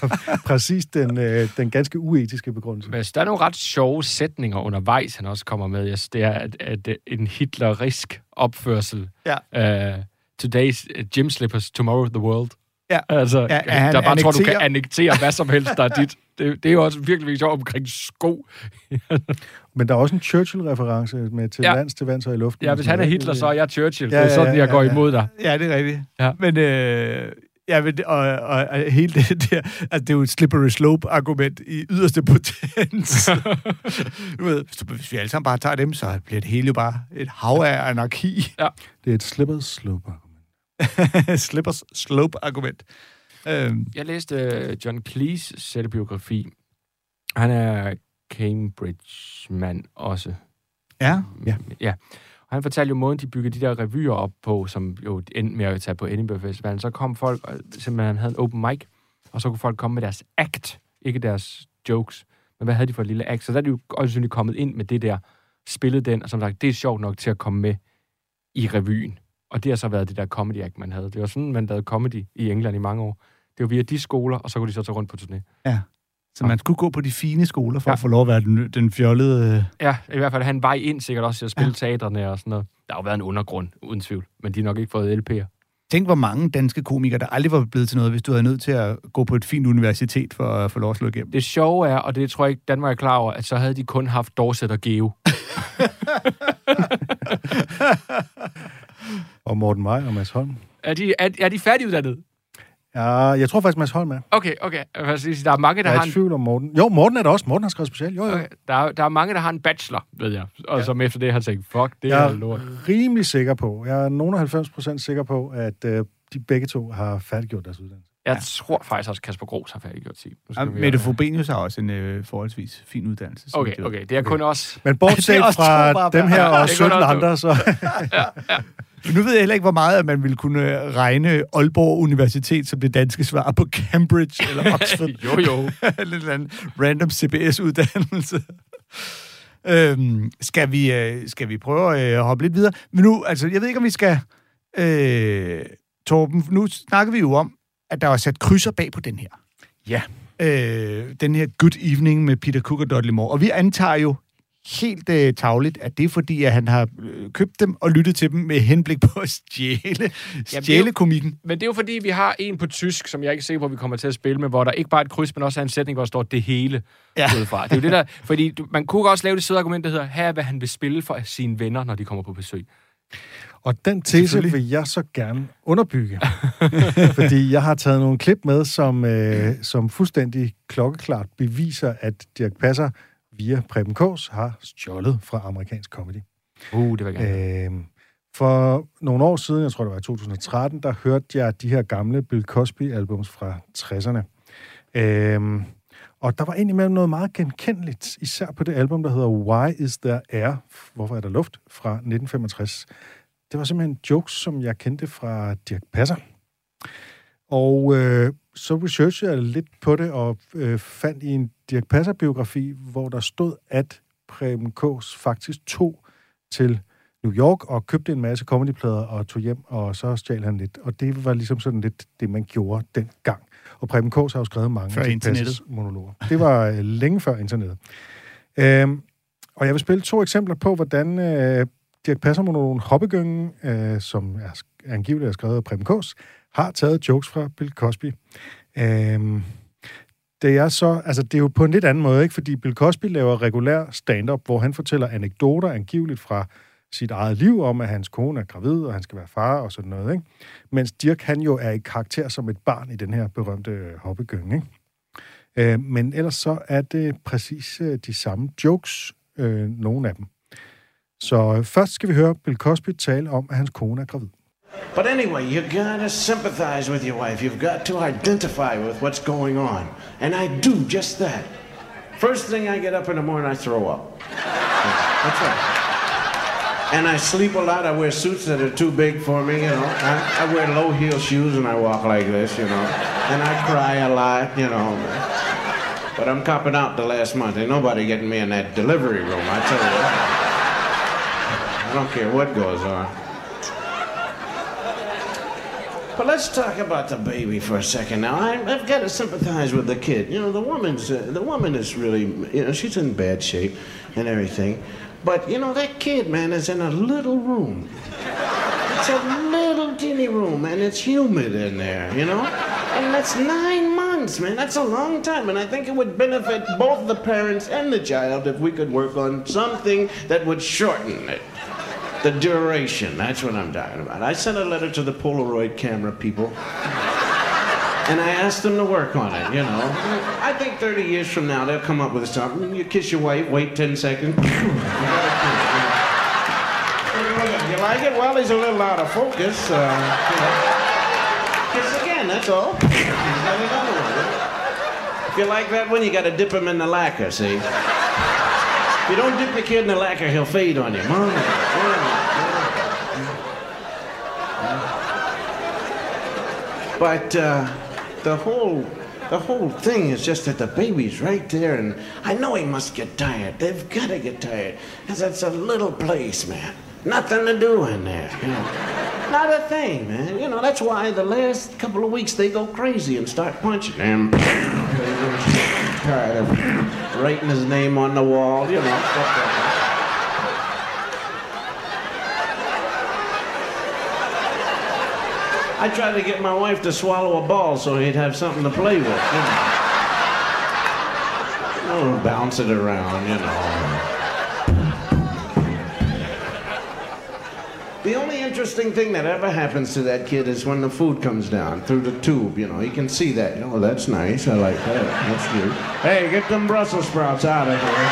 præcis den, øh, den ganske uetiske begrundelse. Men der er nogle ret sjove sætninger undervejs, han også kommer med. Jeg synes, det er at, at en hitlerisk opførsel. Ja. Uh, today's uh, gym slippers, tomorrow the world. Ja. Altså, Ja, ja, han der bare tror, du kan annekterer- annektere hvad som helst, der er dit. Det, det er jo også virkelig, sjovt omkring sko. Men der er også en Churchill-reference med til Ja. ja. lands, til vands og i luften. Ja, hvis han er Hitler, så er jeg Churchill. Ja, det er ja, sådan, ja, jeg går ja, ja. imod dig. Ja, det er rigtigt. Ja. Men, øh, ja, men og, og, og hele det der, altså det er jo et slippery slope-argument i yderste potens. du ved, hvis, hvis vi alle sammen bare tager dem, så bliver det hele jo bare et hav af anarki. Det er et slippers slope Slippers slope-argument. Øhm, Jeg læste uh, John Cleese selvbiografi. Han er Cambridge-mand også. ja. Ja. ja. Og han fortalte jo måden, de byggede de der revyer op på, som jo endte med at tage på Edinburgh Festivalen. Så kom folk, og simpelthen havde en open mic, og så kunne folk komme med deres act, ikke deres jokes. Men hvad havde de for et lille act? Så der er de jo også kommet ind med det der, spillet den, og som sagt, det er sjovt nok til at komme med i revyen. Og det har så været det der comedy act, man havde. Det var sådan, man lavede comedy i England i mange år. Det var via de skoler, og så kunne de så tage rundt på turné. Så man skulle gå på de fine skoler for Ja. at få lov at være den, den fjollede... øh, Ja, i hvert fald have en vej ind sikkert også til at spille Ja. ja. teaterne og sådan noget. Der har jo været en undergrund, uden tvivl. Men de har nok ikke fået LP'er. Tænk, hvor mange danske komikere, der aldrig var blevet til noget, hvis du havde nødt til at gå på et fint universitet for at få lov at slå igennem. Det sjove er, og det tror jeg ikke Danmark er klar over, at så havde de kun haft Dorset og Geo. Og Morten Maj og Mads Holm. Er de, er, er de færdiguddannede? Ja, jeg tror faktisk, Mads Holm er. Okay, okay. Jeg Der er mange, der Jeg har er i en, tvivl om Morten. Jo, Morten er der også. Morten har skrevet special. Jo, jo. okay, der, er, der er mange, der har en bachelor, ved jeg. Og Ja. som efter det har tænkt, fuck, det Jeg er lort. er rimelig sikker på, jeg er nogen af 90 procent sikker på, at øh, de begge to har færdiggjort deres uddannelse. Jeg tror faktisk også, Kasper Gros har færdiggjort skal Ja, Mette Fobenius har også en øh, forholdsvis fin uddannelse. Okay, jeg okay. Det er kun også... Men bortset fra dem her Ja, og det kan 17 godt andre, så... Men nu ved jeg heller ikke, hvor meget at man ville kunne regne Aalborg Universitet som det danske svar på Cambridge eller Oxford. Jo, jo. eller en anden random CBS-uddannelse. øhm, skal, vi, øh, skal vi prøve at øh, hoppe lidt videre? Men nu, altså, jeg ved ikke, om vi skal... Øh, Torben, nu snakker vi jo om, at der var sat krydser bag på den her. Ja. Øh, den her Good Evening med Peter Cook og Dudley Moore. Og vi antager jo helt øh, tagligt, at det er fordi, at han har øh, købt dem og lyttet til dem med henblik på at stjæle, stjæle komikken. Men det er jo fordi, vi har en på tysk, som jeg ikke er sikker på, vi kommer til at spille med, hvor der ikke bare er et kryds, men også er en sætning, hvor der står det hele Ja. udefra. Det er jo det der, fordi du, man kunne også lave det søde argument, der hedder, her er, hvad han vil spille for sine venner, når de kommer på besøg. Og den tese vil jeg så gerne underbygge. fordi jeg har taget nogle klip med, som, øh, som fuldstændig klokkeklart beviser, at Dirk Passer via Preben Kås har stjålet fra amerikansk comedy. Uh, det jeg gerne. Øh, for nogle år siden, jeg tror det var i 2013, der hørte jeg de her gamle Bill Cosby-albums fra 60'erne. Øh, og der var indimellem noget meget genkendeligt, især på det album, der hedder Why Is There Air? Hvorfor er der luft? fra 1965. det var simpelthen jokes, som jeg kendte fra Dirk Passer. Og øh, så researchede jeg lidt på det, og øh, fandt i en Dirk Passer-biografi, hvor der stod, at Preben Kås faktisk tog til New York og købte en masse comedyplader og tog hjem, og så stjal han lidt. Og det var ligesom sådan lidt det, man gjorde dengang. Og Preben Kås har jo skrevet mange Før internettet. Monologer. Det var øh, længe før internettet. Øhm, og jeg vil spille to eksempler på, hvordan øh, Dirk Passer-monologen Hoppegyngen, øh, som er angiveligt er skrevet af Preben Kås, har taget jokes fra Bill Cosby. Øhm, det er så, altså det er jo på en lidt anden måde, ikke? Fordi Bill Cosby laver regulær stand-up, hvor han fortæller anekdoter angiveligt fra sit eget liv om, at hans kone er gravid, og han skal være far og sådan noget, ikke? Mens Dirk, han jo er i karakter som et barn i den her berømte øh, hoppegynge, ikke? Øh, men ellers så er det præcis øh, de samme jokes, øh, nogle af dem. Så øh, først skal vi høre Bill Cosby tale om, at hans kone er gravid. But anyway, you gotta sympathize with your wife. You've got to identify with what's going on. And I do just that. First thing I get up in the morning, I throw up. That's right. And I sleep a lot. I wear suits that are too big for me, you know. I, I wear low heel shoes and I walk like this, you know. And I cry a lot, you know. But I'm copping out the last month. Ain't nobody getting me in that delivery room, I tell you. I don't care what goes on. But let's talk about the baby for a second now. I, I've got to sympathize with the kid. You know, the woman's uh, the woman is really, you know, she's in bad shape and everything. But you know, that kid, man, is in a little room. It's a little teeny room, and it's humid in there. You know, and that's nine months, man. That's a long time, and I think it would benefit both the parents and the child if we could work on something that would shorten it. The duration, that's what I'm talking about. I sent a letter to the Polaroid camera people. And I asked them to work on it, you know. I think 30 years from now they'll come up with something. You kiss your wife, wait 10 seconds. You like it? Well, he's a little out of focus. Uh, you know. Kiss again, that's all. If you like that one, you gotta dip him in the lacquer, see? If you don't dip the kid in the lacquer, he'll fade on you. Mom, But uh, the whole the whole thing is just that the baby's right there, and I know he must get tired. They've got to get tired, because it's a little place, man. Nothing to do in there, you know. Not a thing, man. You know, that's why the last couple of weeks they go crazy and start punching him. Tired of writing his name on the wall, you know. I tried to get my wife to swallow a ball so he'd have something to play with, you know. Bounce it around, you know. Interesting thing that ever happens to that kid is when the food comes down through the tube, you know. You can see that. Oh, that's nice. I like that. That's good. Hey, get them Brussels sprouts out of here.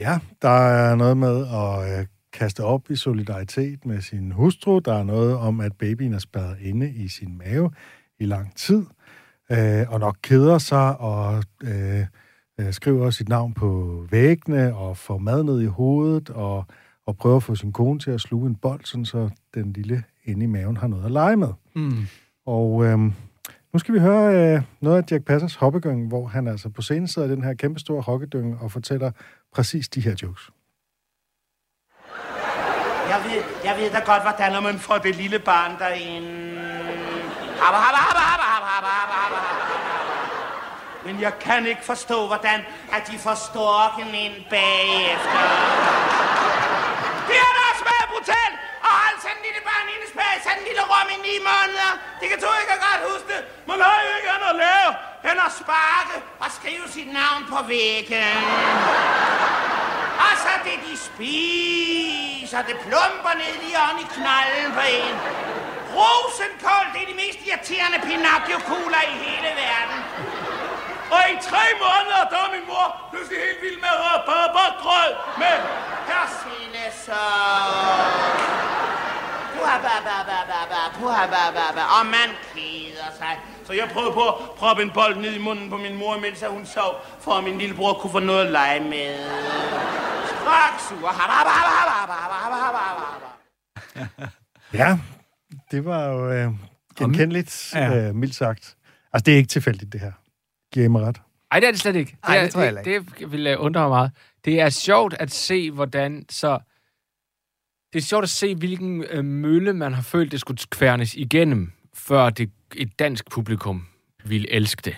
Ja, der er noget med at øh, kaste op i solidaritet med sin hustru. Der er noget om, at babyen er spadet inde i sin mave i lang tid, øh, og nok keder sig og øh, øh, skriver sit navn på væggene og får mad ned i hovedet og, og prøver at få sin kone til at sluge en bold, sådan så den lille inde i maven har noget at lege med. Mm. Og øh, nu skal vi høre øh, noget af Jack Passers hoppegynge, hvor han altså på scenen sidder i den her kæmpestore hoppegynge og fortæller præcis de her jokes. Jeg ved, jeg ved da godt, hvordan man får det lille barn derinde. Habba. Men jeg kan ikke forstå, hvordan at de får storken ind bagefter. En lille rum i ni måneder. Det kan du ikke godt huske det. Man har jo ikke andet at lave, end at sparke og skrive sit navn på væggen. Og så det, de spiser, det plumper ned lige oven i knalden på en. Rosenkål, det er de mest irriterende Pinocchio-kugler i hele verden. Og i tre måneder, der er min mor pludselig helt vild med rødbødbrød med persillesauce. Puha, ba, ba, ba, ba, ba, puha, ba, ba, ba. Og man keder sig. Så jeg prøvede på at proppe en bold ned i munden på min mor, mens hun sov, for at min lillebror kunne få noget at lege med. Habba. Ja, det var jo øh, genkendeligt, Ja. øh, mildt sagt. Altså, det er ikke tilfældigt, det her. Giver I mig ret? Ej, det er det slet ikke. Ej, er, det tror jeg det, det vil øh, undre mig meget. Det er sjovt at se, hvordan så... Det er sjovt at se, hvilken øh, mølle man har følt, det skulle kværnes igennem, før det, et dansk publikum ville elske det.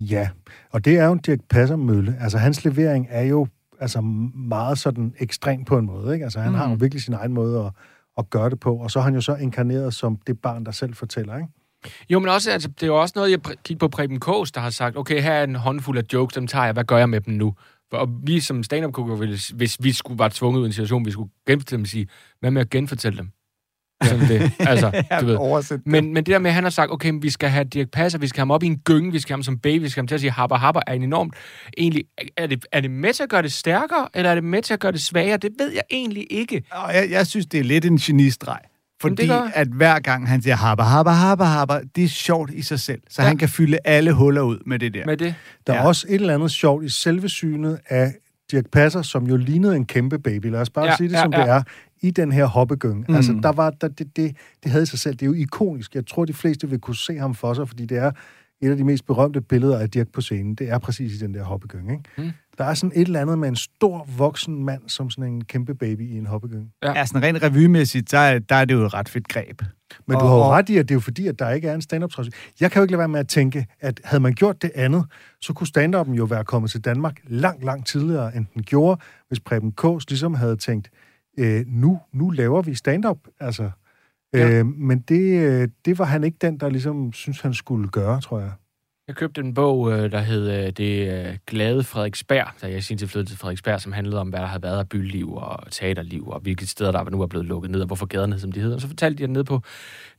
Ja, og det er jo en Dirk Passer-mølle. Altså, hans levering er jo altså, meget sådan ekstrem på en måde. Ikke? Altså, han mm. har jo virkelig sin egen måde at, at gøre det på. Og så er han jo så inkarneret som det barn, der selv fortæller. Ikke? Jo, men også, altså, det er jo også noget, jeg kigger på Preben Kås, der har sagt, okay, her er en håndfuld af jokes, dem tager jeg, hvad gør jeg med dem nu? Og vi som stand up ville, hvis vi skulle være tvunget ud i en situation, vi skulle genfortælle dem, sige, hvad med at genfortælle dem? Sådan det. Altså, du ved. Men, men det der med, at han har sagt, okay, vi skal have Dirk Passer, vi skal have ham op i en gynge, vi skal have ham som baby, vi skal have ham til at sige habba habba, er en enormt... Egentlig, er det, er det med til at gøre det stærkere, eller er det med til at gøre det svagere? Det ved jeg egentlig ikke. Jeg, jeg synes, det er lidt en genistreg. Fordi gør at hver gang han siger habba, habba, habba, habba, det er sjovt i sig selv. Så Ja. han kan fylde alle huller ud med det der. Med det. Der er Ja. også et eller andet sjovt i selve synet af Dirk Passer, som jo lignede en kæmpe baby. Lad os bare Ja, sige det, ja, som ja. det er, i den her hoppegynge. Mm. Altså, der var, der, det, det, det havde sig selv. Det er jo ikonisk. Jeg tror, de fleste vil kunne se ham for sig, fordi det er et af de mest berømte billeder af Dirk på scenen. Det er præcis i den der hoppegynge. Ikke? Mm. Der er sådan et eller andet med en stor voksen mand, som sådan en kæmpe baby i en hoppegynge. Ja. Ja, sådan rent revymæssigt, der, er- der er det jo et ret fedt greb. Men du Og- har jo ret i, at det er jo fordi, at der ikke er en stand-up tradition. Jeg kan jo ikke lade være med at tænke, at havde man gjort det andet, så kunne stand-up'en jo være kommet til Danmark langt, langt tidligere, end den gjorde, hvis Preben Kås ligesom havde tænkt, øh, nu, nu laver vi stand-up. Altså, Ja. øh, men det, øh, det var han ikke den, der ligesom synes, han skulle gøre, tror jeg. Jeg købte en bog, øh, der hed øh, Det øh, glade Frederiksberg, da jeg sin tid flyttede til Frederiksberg, som handlede om, hvad der havde været af byliv og teaterliv, og hvilke steder, der nu er blevet lukket ned, og hvorfor gaderne som de hedder. Og så fortalte de ned på,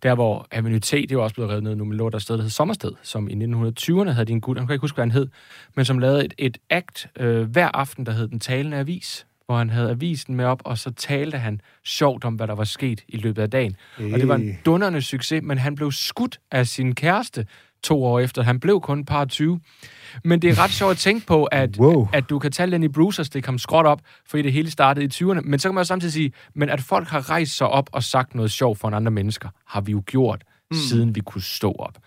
der hvor Avenue T, det jo også blevet revet ned nu, men lå der et sted, der hed Sommersted, som i 1920'erne havde de en gut, han kan ikke huske, hvad han hed, men som lavede et, et act øh, hver aften, der hed Den Talende Avis, hvor han havde avisen med op, og så talte han sjovt om, hvad der var sket i løbet af dagen. Og det var en dunderende succes, men han blev skudt af sin kæreste to år efter. Han blev kun par 20. Men det er ret sjovt at tænke på, at, Wow. at du kan tage Lenny Bruce og stikke ham skråt op, fordi det hele startede i 20'erne. Men så kan man jo samtidig sige, men at folk har rejst sig op og sagt noget sjovt for en andre mennesker, har vi jo gjort, mm. siden vi kunne stå op.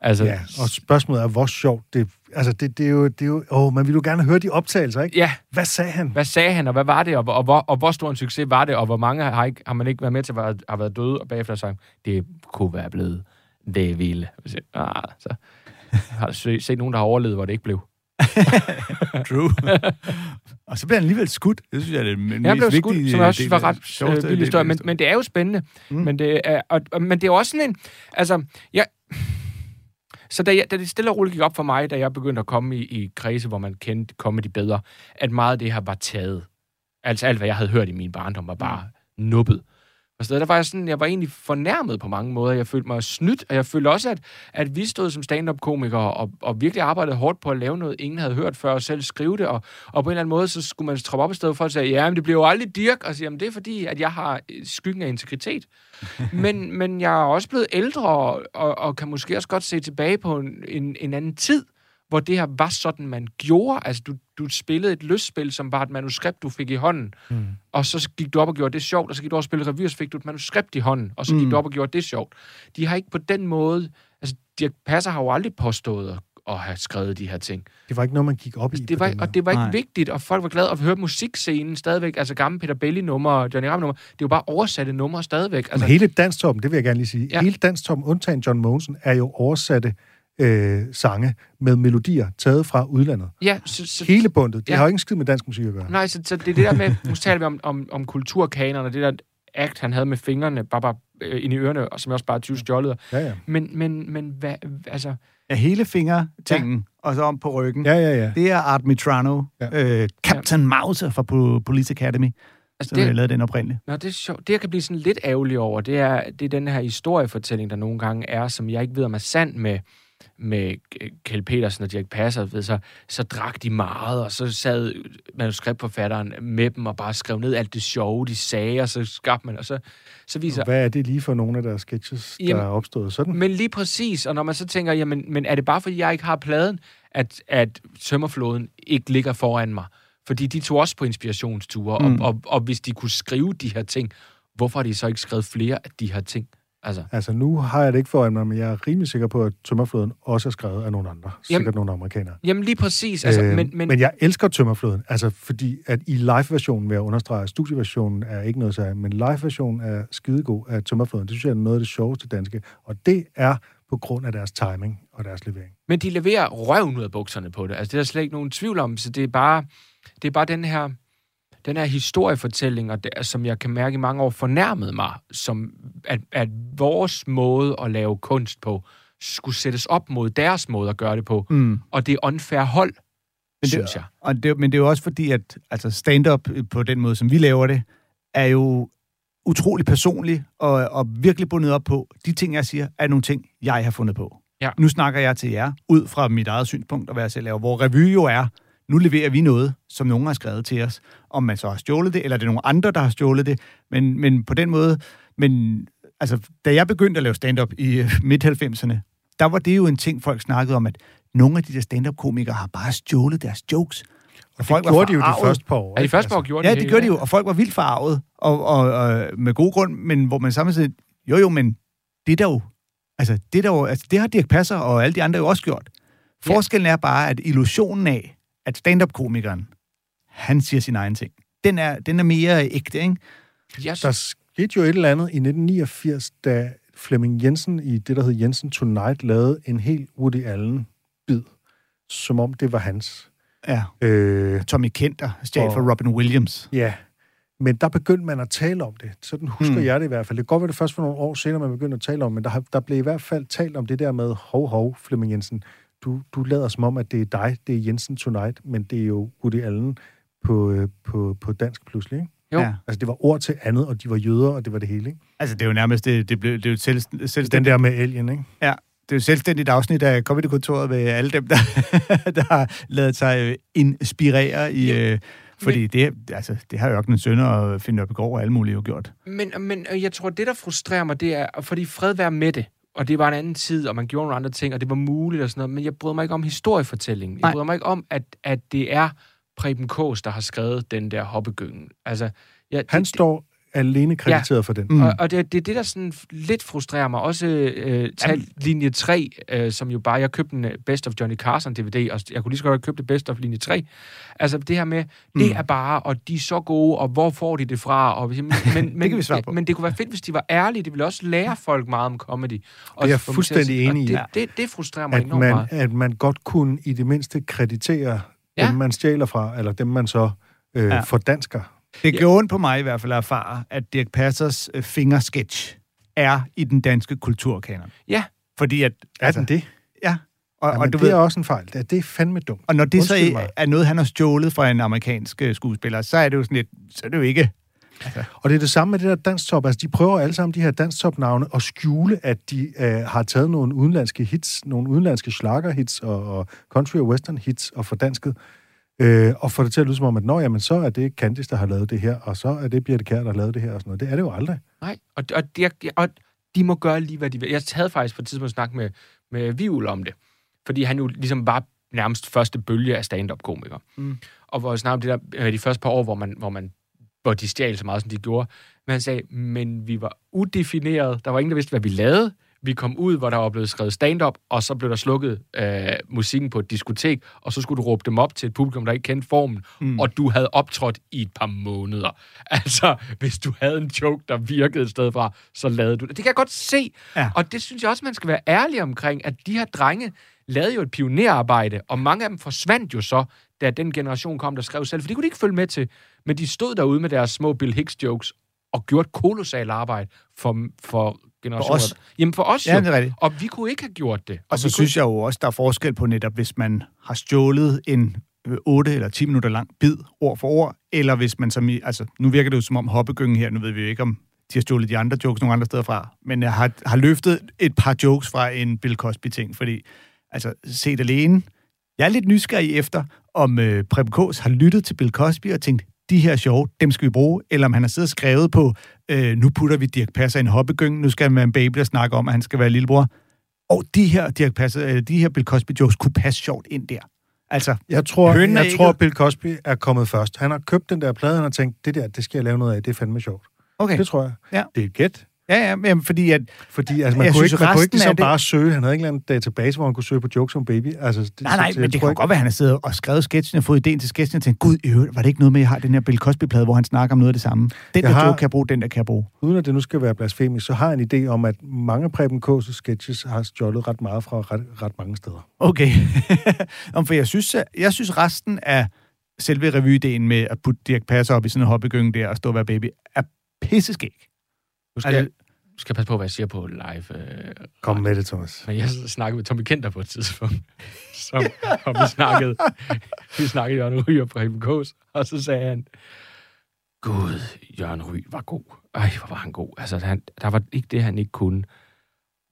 Altså, Ja, og spørgsmålet er, hvor sjovt det... Altså, det, det er jo... Det er jo åh, man vil jo gerne høre de optagelser, ikke? ja, Hvad sagde han? hvad sagde han, og hvad var det, og, og, hvor, og hvor stor en succes var det, og hvor mange har, ikke, har man ikke været med til at har været døde, og bagefter sagt, det kunne være blevet det vilde. Ah, så har set, nogen, der har overlevet, hvor det ikke blev. True. og så bliver han alligevel skudt. Det synes jeg er det mest Jeg blev vigtige skudt, som jeg også synes var ret øh, af historie, men, men det er jo spændende. Mm. Mm. Men, det er, og, og, men det er også sådan en... Altså, jeg, så da, jeg, da det stille og roligt gik op for mig, da jeg begyndte at komme i, i kredse, hvor man kendte comedy bedre, at meget af det her var taget. Altså alt, hvad jeg havde hørt i min barndom, var bare mm. nubbet. Og så der var jeg sådan, jeg var egentlig fornærmet på mange måder. Jeg følte mig snydt, og jeg følte også, at, at vi stod som stand-up-komikere og, og virkelig arbejdede hårdt på at lave noget, ingen havde hørt før, og selv skrive det. Og, og på en eller anden måde, så skulle man troppe op i stedet for at sige, ja, men det bliver jo aldrig Dirk. Og sige, jamen det er fordi, at jeg har øh, skyggen af integritet. men, men jeg er også blevet ældre, og, og, og kan måske også godt se tilbage på en, en, en anden tid, hvor det her var sådan, man gjorde. Altså, du, du spillede et lystspil, som var et manuskript, du fik i hånden. Mm. Og så gik du op og gjorde det sjovt, og så gik du over og spille revy, og så fik du et manuskript i hånden, og så gik Mm. du op og gjorde det sjovt. De har ikke på den måde... Altså, Dirk Passer har jo aldrig påstået at, at have skrevet de her ting. Det var ikke noget, man gik op i. Det på var, og det var ikke Nej. vigtigt, og folk var glade at høre musikscenen stadigvæk. Altså gamle Peter Belli-numre, Johnny Ram-numre. Det er jo bare oversatte numre stadigvæk. Altså, Altså, hele Danstoppen, det vil jeg gerne lige sige, Ja. hele Danstoppen, undtagen John Mogensen, er jo oversatte øh, sange med melodier taget fra udlandet. ja, så, så, Hele bundet. Det Ja. har jo ikke en skid med dansk musik at gøre. Nej, så, så det er det der med, nu taler vi om, om, om kulturkanerne, det der akt, han havde med fingrene bare, bare øh, ind i ørerne, og som jeg også bare 20 stjålet. Ja, ja. Men, men, men hvad, altså, Ja, hele fingertingen, ja. og så om på ryggen. Ja, ja, ja. Det er Art Mitrano, Ja. ja. øh, Captain Mauser fra Po- Police Academy, altså som det... det, lavede den oprindeligt. Nå, det er sjovt. Det, jeg kan blive sådan lidt ærgerlig over, det er, det er den her historiefortælling, der nogle gange er, som jeg ikke ved, om er sand med, med Kjell Petersen og Dirk Passer. Ved, så, så drak de meget, og så sad manuskriptforfatteren med dem og bare skrev ned alt det sjove, de sagde, og så skabte man, og så, så viser... Hvad er det lige for nogle af deres sketches, der Jamen- er opstået sådan? Men lige præcis, og når man så tænker, jamen, men er det bare fordi, jeg ikke har pladen, at, at tømmerfloden ikke ligger foran mig? Fordi de tog også på inspirationsture, mm. og, og, og hvis de kunne skrive de her ting, hvorfor har de så ikke skrevet flere af de her ting? Altså, Altså, nu har jeg det ikke foran mig, men jeg er rimelig sikker på, at Tømmerfloden også er skrevet af nogle andre. Sikkert Jamen, nogle amerikanere. jamen lige præcis. Altså, Øh, men, men, men jeg elsker Tømmerfloden, altså fordi at i live-versionen, vil jeg understrege, studieversionen er ikke noget særligt, men live-versionen er skidegod af Tømmerfloden. Det synes jeg er noget af det sjoveste danske, og det er på grund af deres timing og deres levering. Men de leverer røven ud af bukserne på det. Altså, det er der slet ikke nogen tvivl om. Så det er bare, det er bare den her, den her historiefortælling, og det, som jeg kan mærke i mange år fornærmede mig, som at, at vores måde at lave kunst på, skulle sættes op mod deres måde at gøre det på. Mm. Og det er unfair hold, Men det, synes jeg. Og det, men det er jo også fordi, at altså stand-up på den måde, som vi laver det, er jo utrolig personlig og, og virkelig bundet op på, de ting, jeg siger, er nogle ting, jeg har fundet på. Ja. Nu snakker jeg til jer ud fra mit eget synspunkt og hvad jeg selv laver. Hvor revy jo er, nu leverer vi noget, som nogen har skrevet til os. Om man så har stjålet det, eller det er nogle andre, der har stjålet det. Men, men på den måde, men altså, da jeg begyndte at lave stand-up i øh, midt-90'erne, der var det jo en ting, folk snakkede om, at nogle af de der stand-up-komikere har bare stjålet deres jokes. Og folk det var gjorde de jo de første par år. Ja, de første par år Altså, gjorde Ja, de det gjorde de jo, og folk var vildt farvet, og, og, og med god grund, men hvor man samtidig, jo jo, men det er der jo, altså det, er der jo, altså, det har Dirk Passer og alle de andre jo også gjort. Forskellen er bare, at illusionen af, at stand-up-komikeren, han siger sin egen ting, den er, den er mere ægte, ikke? Jeg Der skete jo et eller andet i 1989, da Flemming Jensen i det, der hed Jensen Tonight, lavede en helt Woody Allen-bid, som om det var hans. Ja. Øh, Tommy Kenter stjal for Robin Williams. ja, men der begyndte man at tale om det. Sådan husker mm. jeg det i hvert fald. Det kan godt være det først for nogle år senere, man begyndte at tale om, men der, der blev i hvert fald talt om det der med, hov, hov, Flemming Jensen, du, du lader som om, at det er dig, det er Jensen Tonight, men det er jo Woody Allen på, øh, på, på dansk pludselig, ikke? Jo. Ja. Altså, det var ord til andet, og de var jøder, og det var det hele, ikke? Altså, det er jo nærmest, det, det, blev, det er jo selv, selvstændigt, Den der med alien, ikke? Ja, det er jo selvstændigt afsnit af Comedy-kontoret med alle dem, der, der har lavet sig øh, inspirere i... Øh, fordi det, altså, det har Ørkenens Sønder og Finn Nørbegaard og alle mulige jo gjort. Men, men jeg tror, det, der frustrerer mig, det er, fordi fred være med det. Og det var en anden tid, og man gjorde nogle andre ting, og det var muligt og sådan noget. Men jeg bryder mig ikke om historiefortællingen. Nej. Jeg bryder mig ikke om, at, at det er Preben Kås, der har skrevet den der hoppegyngen. Altså, ja, Han det, står alene krediteret ja. for den. Mm. Og, og det, det er det, der sådan lidt frustrerer mig. Også øh, tal linje 3, øh, som jo bare... Jeg købte en øh, Best of Johnny Carson DVD, og jeg kunne lige så godt have købt det Best of linje 3. Altså det her med, det Mm. er bare, og de er så gode, og hvor får de det fra? Og, men, men, kan vi svare på. Men det kunne være fedt, hvis de var ærlige. Det ville også lære folk meget om comedy. Og Det er jeg at fuldstændig enig i. Det, det, det frustrerer mig At enormt man, meget. at man godt kunne i det mindste kreditere Ja. dem, man stjæler fra, eller dem, man så øh, Ja. ja. fordansker. Det gjorde ondt på mig i hvert fald at erfare, at Dirk Passers øh, fingersketch er i den danske kulturkanon. Ja. Fordi at... Er altså, den det? Ja. Og, Jamen, og, du det ved, er også en fejl. Det, det er fandme dumt. og når det så Undskyld er, mig. er noget, han har stjålet fra en amerikansk øh, skuespiller, så er det jo sådan lidt... Så er det jo ikke... Og det er det samme med det der dansktop. Altså, de prøver alle sammen, de her dansktop-navne, at skjule, at de øh, har taget nogle udenlandske hits, nogle udenlandske schlager-hits og, og country- og western-hits og fordansket. Øh, og få det til at lyde som om, at nå, jamen, så er det Candice, der har lavet det her, og så er det Birte Kjær, der har lavet det her, og sådan noget. Det er det jo aldrig. Nej, og, og, de, og de må gøre lige, hvad de vil. Jeg havde faktisk på et tidspunkt snak med, med Vivl om det, fordi han jo ligesom var nærmest første bølge af stand-up-komikere. Mm. Og hvor jeg snakkede om det der, øh, de første par år, hvor, man, hvor, man, hvor de stjal så meget, som de gjorde. Men han sagde, men vi var udefineret. Der var ingen, der vidste, hvad vi lavede. Vi kom ud, hvor der var blevet skrevet stand-up, og så blev der slukket øh, musikken på et diskotek, og så skulle du råbe dem op til et publikum, der ikke kendte formen, mm. og du havde optrådt i et par måneder. Altså, hvis du havde en joke, der virkede et sted fra, så lavede du det. Det kan jeg godt se, Ja. og det synes jeg også, man skal være ærlig omkring, at de her drenge lavede jo et pionerarbejde, og mange af dem forsvandt jo så, da den generation kom, der skrev selv, for det kunne de ikke følge med til. Men de stod derude med deres små Bill Hicks-jokes, og gjorde et kolossalt arbejde for, for generationer. os. Jamen for os Ja, jo. det er rigtigt. Og vi kunne ikke have gjort det. Og så vi synes jeg jo også, der er forskel på netop, hvis man har stjålet en øh, 8 eller 10 minutter lang bid, ord for ord, eller hvis man som i, altså nu virker det jo som om hoppegyngen her, nu ved vi jo ikke, om de har stjålet de andre jokes nogle andre steder fra, men jeg har, har løftet et par jokes fra en Bill Cosby-ting, fordi, altså, set alene, jeg er lidt nysgerrig efter, om øh, Preben Kås har lyttet til Bill Cosby og tænkt, de her er sjove, dem skal vi bruge, eller om han har siddet og skrevet på, øh, nu putter vi Dirk Passer i en hoppegyng, nu skal han være en baby og snakke om, at han skal være lillebror. Og de her, Dirk Passer, øh, de her Bill Cosby jokes kunne passe sjovt ind der. Altså, Jeg tror, jeg tror. Bill Cosby er kommet først. Han har købt den der plade, han har tænkt, det der, det skal jeg lave noget af, det er fandme sjovt. okay. Det tror jeg. Ja. Det er et gæt. Ja, ja, men fordi at, Fordi altså, man, Jeg kunne synes, ikke, man kunne ikke ligesom det- bare søge. Han havde ikke en eller anden database, hvor han kunne søge på jokes om baby. Altså, det, nej, nej, så- men det kan ikke- godt være, at han har siddet og skrevet sketchen og fået ideen til sketchen og tænkt, gud, øvrigt, var det ikke noget med, at jeg har den her Bill Cosby-plade, hvor han snakker om noget af det samme? Den Jeg der har- joke kan jeg bruge, den der kan jeg bruge. Uden at det nu skal være blasfemisk, så har jeg en idé om, at mange Preben K's sketches har stjålet ret meget fra ret, ret mange steder. Okay. Om, for jeg synes, jeg synes resten af selve revyideen med at putte Dirk Passer op i sådan en hoppegynge der og stå og være baby, er pisseskæg. Du skal, Altså- du skal passe på, hvad jeg siger på live. Øh, Kom med det, Thomas. Men jeg snakkede med Tommy Kenter på et tidspunkt, som, og vi snakkede, vi snakkede Jørgen Ry og Preben Kås, og så sagde han, Gud, Jørgen Ry var god. Ej, hvor var han god. Altså, han, der var ikke det, han ikke kunne.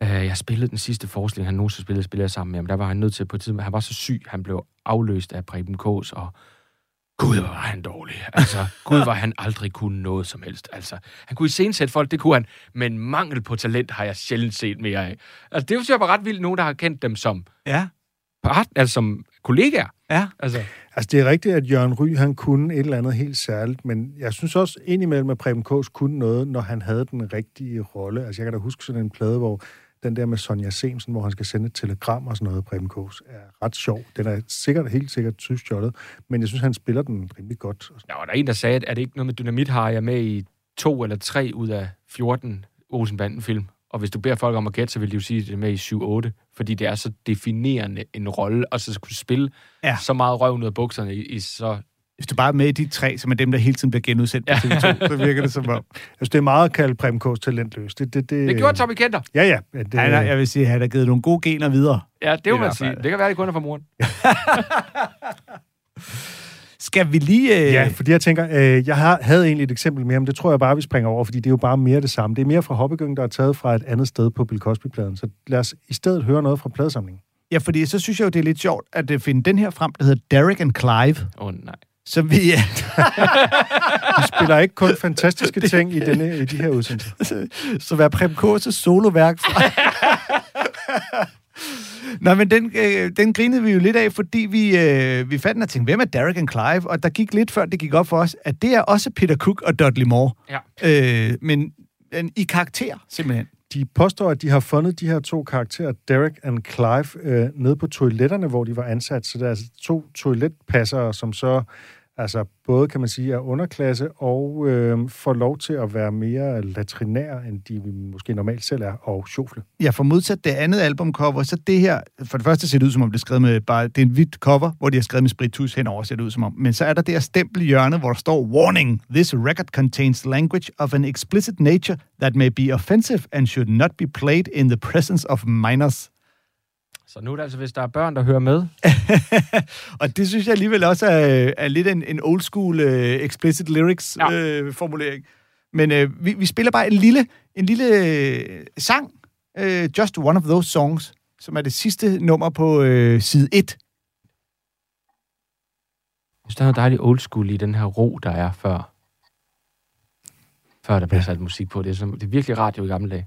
Uh, jeg spillede den sidste forestilling, han nogensinde spillede, spillede jeg sammen med ham. Der var han nødt til på et tidspunkt, han var så syg, han blev afløst af Preben Kås, og Gud, hvor var han dårlig. Altså, Gud, var han aldrig kunne noget som helst. Altså, han kunne iscenesætte folk, det kunne han, men mangel på talent har jeg sjældent set mere af. Altså, det synes jeg var ret vildt, nogen, der har kendt dem som Ja. part, altså som kollegaer. Ja. Altså, Altså, det er rigtigt, at Jørgen Ry, han kunne et eller andet helt særligt, men jeg synes også indimellem, at Preben K's kunne noget, når han havde den rigtige rolle. Altså, jeg kan da huske sådan en plade, hvor den der med Sonja Semsen, hvor han skal sende et telegram og sådan noget, Preben K's, er ret sjov. Den er sikkert, helt sikkert tyskjollet, men jeg synes, han spiller den rimelig godt. der var der en, der sagde, at er det ikke noget med dynamit, har jeg med i to eller tre ud af 14 Olsenbanden-film. Og hvis du beder folk om at gætte, så vil de jo sige, at det er med i 7-8, fordi det er så definerende en rolle, og så skulle spille Ja. ja. så meget røv ud af bukserne i, i så... Hvis du bare er med i de tre, som er dem, der hele tiden bliver genudsendt på TV2, så virker det som om... Altså, det er meget at kalde Preben K's talentløs. Det, det, det, Det gjorde Tommy Kenter. Ja, ja. ja det, Han er, jeg vil sige, at han har givet nogle gode gener videre. Ja, det må man sige. Det kan være, det kun er fra moren. Skal vi lige... Øh... Ja, fordi jeg tænker, øh, jeg har, havde egentlig et eksempel mere, men det tror jeg bare, vi springer over, fordi det er jo bare mere det samme. Det er mere fra Hoppegyngen, der er taget fra et andet sted på Bill Cosby-pladen. Så lad os i stedet høre noget fra pladesamlingen. Ja, fordi så synes jeg jo, det er lidt sjovt at øh, finde den her frem, der hedder Derek and Clive, Åh, oh, nej. Som vi... Vi spiller ikke kun fantastiske ting i, denne, i de her udsendelser. som er Prem K's soloværk fra... Nå, men den, øh, den grinede vi jo lidt af, fordi vi, øh, vi fandt den og tænkte, hvem er Derek and Clive? Og der gik lidt før, det gik op for os, at det er også Peter Cook og Dudley Moore. Ja. Øh, men en, i karakter, simpelthen. De påstår, at de har fundet de her to karakterer, Derek and Clive, øh, nede på toiletterne, hvor de var ansat. Så det er altså to toiletpassere, som så altså både, kan man sige, er underklasse og øh, får lov til at være mere latrinær, end de måske normalt selv er, og sjofle. Ja, for modsat det andet albumcover, så det her, for det første ser det ud som om, det er skrevet med bare, det er en hvidt cover, hvor de har skrevet med spritus henover, ser det ud som om. Men så er der det her stempel i hjørnet, hvor der står, Warning, this record contains language of an explicit nature that may be offensive and should not be played in the presence of minors. Så nu er det altså, hvis der er børn, der hører med. Og det synes jeg alligevel også er, er lidt en, en old school uh, explicit lyrics Ja. ja. uh, formulering. Men uh, vi, vi spiller bare en lille, en lille uh, sang, uh, Just One of Those Songs, som er det sidste nummer på uh, side 1. Jeg synes, der er noget dejligt old school i den her ro, der er før. Før der bliver sat musik på. Det er, som, det er virkelig radio i gamle dage.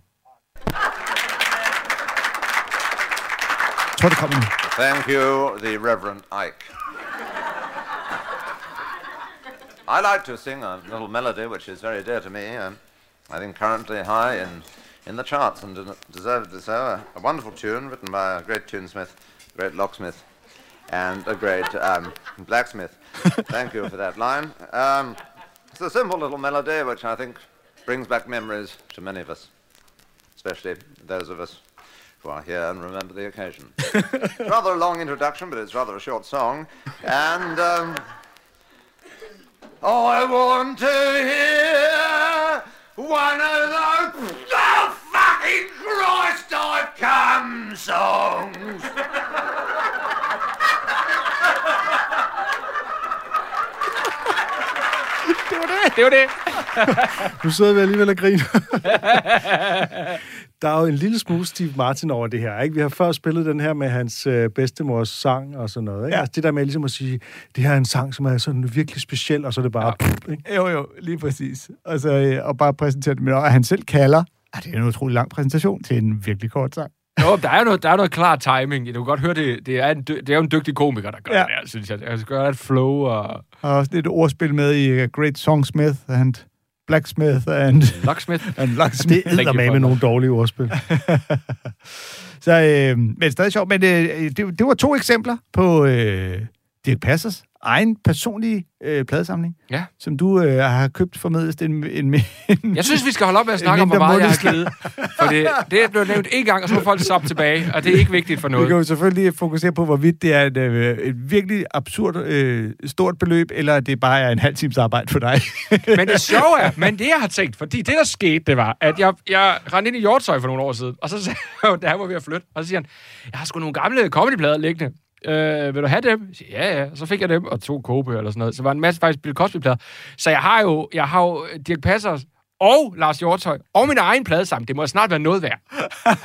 Det kommer nu. Thank you, the Reverend Ike. I like to sing a little melody which is very dear to me, and I think currently high in, in the charts and deservedly so. A, a wonderful tune written by a great tunesmith, a great locksmith, and a great um, blacksmith. Thank you for that line. Um, it's a simple little melody which I think brings back memories to many of us, especially those of us who are here and remember the occasion. rather a long introduction, but it's rather a short song. And um, I want to hear one of those oh, fucking Christ I've come songs. Det var det. Nu sidder vi alligevel og griner. Der er jo en lille smule Steve Martin over det her, ikke? Vi har før spillet den her med hans øh, bedstemors sang og sådan noget, ikke? Ja. Altså det der med ligesom at sige, det her er en sang, som er sådan virkelig speciel, og så er det bare... Ja. Pff, ikke? Jo, jo, lige præcis. Og, så, øh, og bare præsentere det med, at han selv kalder. Ah, det er en utrolig lang præsentation til en virkelig kort sang. Jo, der er, noget, der er noget klar timing. Du kan godt høre, det, det, er, en, det er jo en dygtig komiker, der gør Ja. det synes jeg. Skal gøre et flow og Og også lidt ordspil med i Great Songsmith and Blacksmith and, locksmith. and Locksmith. Det er med med nogle dårlige ordspil. Så, øh, men stadig sjovt. Men øh, det, det var to eksempler på øh, Dirk Passers egen personlige øh, pladesamling, Ja. som du øh, har købt formidlet en, en, en Jeg synes, vi skal holde op med at snakke om, hvor meget jeg har givet. For det, det er blevet nævnt en gang, og så må folk stoppe tilbage, og det er ikke vigtigt for Vi noget. kan jo selvfølgelig fokusere på, hvorvidt det er et, øh, et virkelig absurd øh, stort beløb, eller det bare er en halv times arbejde for dig. Men det sjove er, men det jeg har tænkt, fordi det der skete, det var, at jeg, jeg rendte ind i Hjortøj for nogle år siden, og så sagde jeg jo, da var ved at flytte, og så siger han, jeg har sgu nogle gamle comedyplader liggende. Øh, vil du have dem? Siger, ja, ja. Så fik jeg dem, og to kogebøger eller sådan noget. Så var en masse faktisk Bill Cosby-plader. Så jeg har jo, jeg har jo Dirk Passers og Lars Hjortøj og min egen plade sammen. Det må snart være noget værd.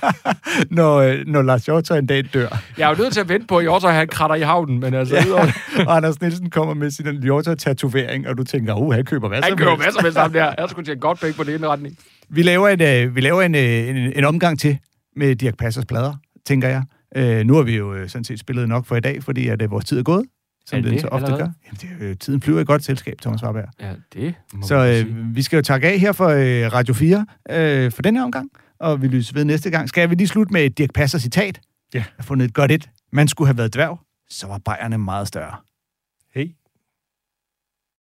når, øh, når Lars Hjortøj en dag dør, Jeg er jo nødt til at vente på, at Hjortøj han kratter i havnen, men altså, ja. og Anders Nielsen kommer med sin Hjortøj-tatovering, og du tænker, uh, han køber hvad han som køber helst. masser med sammen der. Jeg skulle tjene godt penge på det indretning. Vi laver, en, øh, vi laver en, øh, en, en omgang til med Dirk Passers plader, tænker jeg. Øh, nu har vi jo øh, sådan set spillet nok for i dag, fordi at, øh, vores tid er gået, som Er den det så ofte allerede? gør. Jamen, det, jo- tiden flyver i godt selskab, Thomas Warberg. Ja, det må Så øh, vi skal jo takke af her for øh, Radio 4 øh, for den her omgang, og vi lyser ved næste gang. Skal vi lige slutte med et Dirk Passer citat? Ja. Jeg har fundet et godt et. Man skulle have været dværg, så var bajerne meget større.